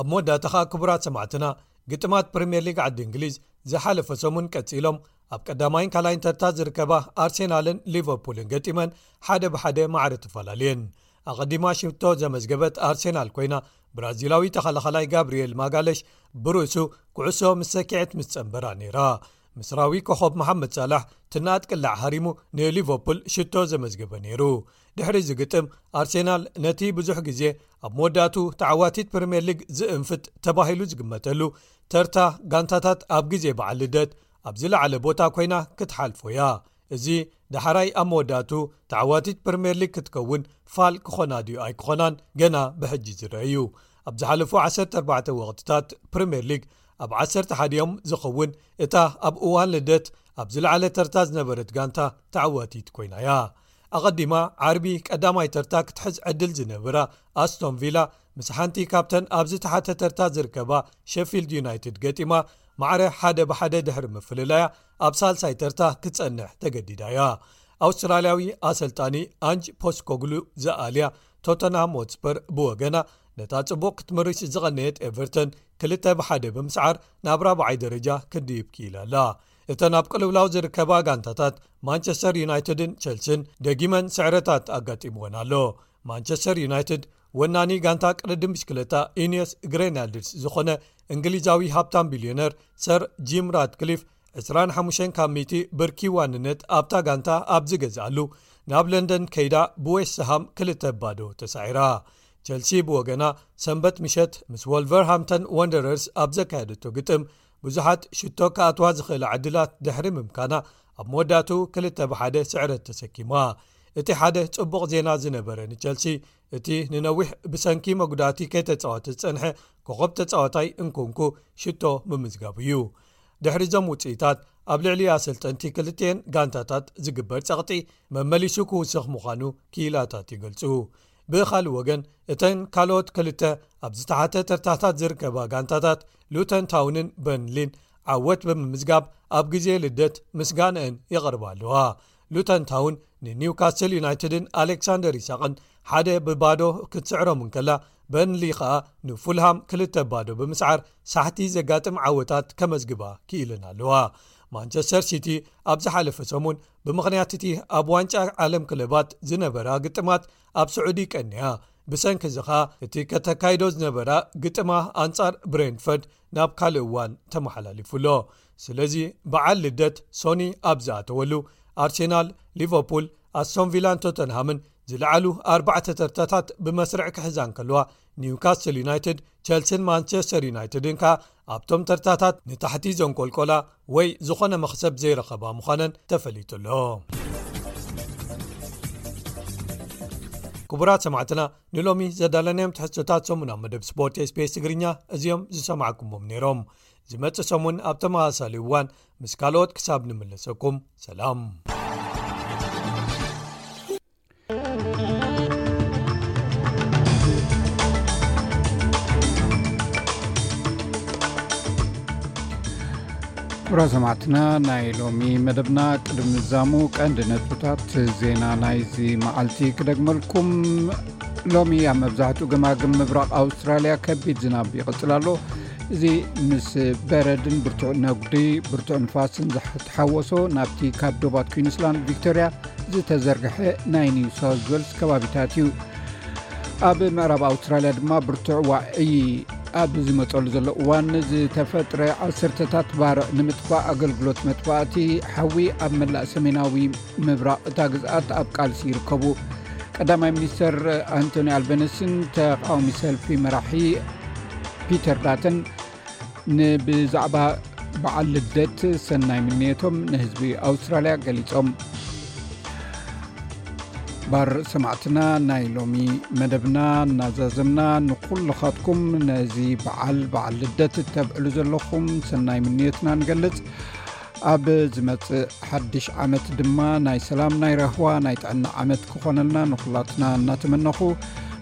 ኣብ መወዳእታ ኸኣ ክቡራት ሰማዕትና ግጥማት ፕሪምየር ሊግ ዓዲ እንግሊዝ ዝሓለፈ ሰሙን ቀጺሎም ኣብ ቀዳማይን ካልይን ተርታ ዝርከባ ኣርሴናልን ሊቨርፑልን ገጢመን ሓደ ብሓደ ማዕሪ ትፈላለየን ኣቐዲማ ሽቶ ዘመዝገበት ኣርሴናል ኮይና ብራዚላዊ ተኸላኸላይ ጋብርኤል ማጋለሽ ብርእሱ ኩዕሶ ምስ ሰኪዐት ምስ ጸንበራ ነይራ ምስራዊ ኮኾብ መሓመድ ሳላሕ ትናኣድ ቅላዕ ሃሪሙ ንሊቨርፑል ሽቶ ዘመዝገበ ነይሩ። ድሕሪ እዚ ግጥም ኣርሴናል ነቲ ብዙሕ ግዜ ኣብ መወዳእትኡ ተዓዋቲት ፕሪምየር ሊግ ዝእንፍት ተባሂሉ ዝግመተሉ ተርታ ጋንታታት ኣብ ግዜ በዓል ልደት ኣብ ዝለዓለ ቦታ ኮይና ክትሓልፎ'ያ። እዚ ዳሕራይ ኣብ መወዳእትኡ ተዓዋቲት ፕሪምየርሊግ ክትከውን ፋል ክኾና ድዩ ኣይክኾናን ገና ብሕጂ ዝረአ እዩ። ኣብ ዝሓለፉ ዓሰርተ ኣርባዕተ ወቕቲታት ፕሪምየርሊግ ኣብ ዓሰርተ ሓዲኦም ዝኸውን እታ ኣብ እዋን ልደት ኣብ ዝለዓለ ተርታ ዝነበረት ጋንታ ተዓዋቲት ኮይና እያ። ኣቐዲማ ዓርቢ ቀዳማይ ተርታ ክትሕዝ ዕድል ዝነበራ ኣስቶን ቪላ ምስ ሓንቲ ካብተን ኣብዚ ተሓተ ተርታ ዝርከባ ሸፊልድ ዩናይትድ ገጢማ ማዕረ ሓደ ብሓደ ድሕሪ ምፍልላያ፣ ኣብ ሳልሳይ ተርታ ክትጸንሕ ተገዲዳ እያ ኣውስትራልያዊ ኣሰልጣኒ ኣንጅ ፖስኮግሉ ዝኣልያ ቶተንሃም ዎትስፐር ብወገና ነታ ጽቡቕ ክትምርሽ ዝቐነየት ኤቨርተን ክልተ ብሓደ ብምስዓር ናብ ራብዓይ ደረጃ ክንድይብ ክኢላ ኣላ እተን ኣብ ቅልውላው ዝርከባ ጋንታታት ማንቸስተር ዩናይትድን ቸልሲን ደጊመን ስዕረታት ኣጋጢምዎን ኣሎ ማንቸስተር ዩናይትድ ወናኒ ጋንታ ቅድድም ብሽክለታ ኢንስ ግሬናድድስ ዝኾነ እንግሊዛዊ ሃብታም ቢልዮነር ሰር ጂም ራትክሊፍ 25 ካብ ሚቲ ብርኪ ዋንነት ኣብታ ጋንታ ኣብ ዝገዝኣሉ ናብ ለንደን ከይዳ ብዌስትሃም ክልተ ባዶ ተሳዒራ ቸልሲ ብወገና ሰንበት ምሸት ምስ ወልቨርሃምተን ወንደረርስ ኣብ ዘካየደቶ ግጥም ብዙሓት ሽቶ ክኣትዋ ዝኽእላ ዕድላት ድሕሪ ምምካና ኣብ መወዳእትኡ ክልተ ብሓደ ስዕረት ተሰኪሙዋ እቲ ሓደ ጽቡቕ ዜና ዝነበረ ንቸልሲ እቲ ንነዊሕ ብሰንኪ መጉዳእቲ ከይተጻወቲ ዝጸንሐ ኮኸብ ተጻወታይ እንኩንኩ ሽቶ ምምዝጋቡ እዩ ድሕሪ ዞም ውጽኢታት ኣብ ልዕሊ ኣሰልጠንቲ ክልትኤን ጋንታታት ዝግበር ጸቕጢ መመሊሱ ክውስኽ ምዃኑ ክኢላታት ይገልጹ ብኻልእ ወገን እተን ካልኦት ክልተ ኣብ ዝተሓተ ተርታታት ዝርከባ ጋንታታት ሉተን ታውንን በርንሊን ዓወት ብምምዝጋብ ኣብ ግዜ ልደት ምስጋነአን የቕርባ ኣለዋ ሉተን ታውን ንኒውካስትል ዩናይትድን ኣሌክሳንደር ይሳቅን ሓደ ብባዶ ክትስዕሮም እንከላ በርንሊ ከኣ ንፉልሃም ክልተ ባዶ ብምስዓር ሳሕቲ ዘጋጥም ዓወታት ከመዝግባ ክኢለን ኣለዋ ማንቸስተር ሲቲ ኣብ ዝሓለፈ ሰሙን ብምኽንያት እቲ ኣብ ዋንጫ ዓለም ክለባት ዝነበራ ግጥማት ኣብ ስዑዲ ቀንያ ብሰንኪ እዚ ኸኣ እቲ ከተካይዶ ዝነበራ ግጥማ ኣንጻር ብሬንፈርድ ናብ ካልእ እዋን ተመሓላሊፉ ኣሎ ስለዚ በዓል ልደት ሶኒ ኣብ ዝኣተወሉ ኣርሴናል ሊቨርፑል ኣስቶንቪላን ቶተንሃምን ዝለዓሉ ኣርባዕተ ተርታታት ብመስርዕ ክሕዛን ከልዋ ኒውካስትል ዩናይትድ ቸልሲን ማንቸስተር ዩናይትድን ከኣ ኣብቶም ተርታታት ንታሕቲ ዘንቆልቆላ ወይ ዝኾነ መኽሰብ ዘይረኸባ ምዃነን ተፈሊጡኣሎ። ክቡራት ሰማዕትና ንሎሚ ዘዳለናዮም ትሕዝቶታት ሰሙን ኣብ መደብ ስፖርት ስፔስ ትግርኛ እዚኦም ዝሰማዕኩምም ነይሮም ዝመፅእ ሰሙን ኣብ ተመሳሳሊ እዋን ምስ ካልኦት ክሳብ ንምለሰኩም ሰላም ክብራ ሰማዕትና ናይ ሎሚ መደብና ቅድም ምዛሙ ቀንዲ ነጥብታት ዜና ናይዚ መዓልቲ ክደግመልኩም ሎሚ ኣብ መብዛሕትኡ ግማግም ምብራቕ ኣውስትራልያ ከቢድ ዝናብ ይቕፅል ኣሎ እዚ ምስ በረድን ብርቱዕ ነጉዲ ብርቱዕ ንፋስን ዝሓወሶ ናብቲ ካብ ዶባት ኩንስላንድ ቪክቶርያ ዝተዘርግሐ ናይ ኒው ሳውት ዌልስ ከባቢታት እዩ ኣብ ምዕራብ ኣውስትራልያ ድማ ብርቱዕ ዋዒ ኣብ ዝመፀሉ ዘሎ እዋን ዝተፈጥረ ዓሰርተታት ባርዕ ንምጥፋእ ኣገልግሎት መጥፋእቲ ሓዊ ኣብ መላእ ሰሜናዊ ምብራቅ እታ ግዝኣት ኣብ ቃልሲ ይርከቡ ቀዳማይ ሚኒስተር ኣንቶኒ ኣልበነስን ተቃዋሚ ሰልፊ መራሒ ፒተር ዳተን ንብዛዕባ በዓል ልደት ሰናይ ምንየቶም ንህዝቢ ኣውስትራልያ ገሊፆም ባር ሰማዕትና ናይ ሎሚ መደብና እናዛዘምና ንኩልኻትኩም ነዚ በዓል በዓል ልደት እተብዕሉ ዘለኹም ሰናይ ምንዮትና ንገልፅ ኣብ ዝመፅእ ሓድሽ ዓመት ድማ ናይ ሰላም ናይ ራህዋ ናይ ጥዕና ዓመት ክኾነልና ንኩላትና እናተመነኹ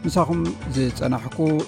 ምሳኹም ዝፀናሕኩ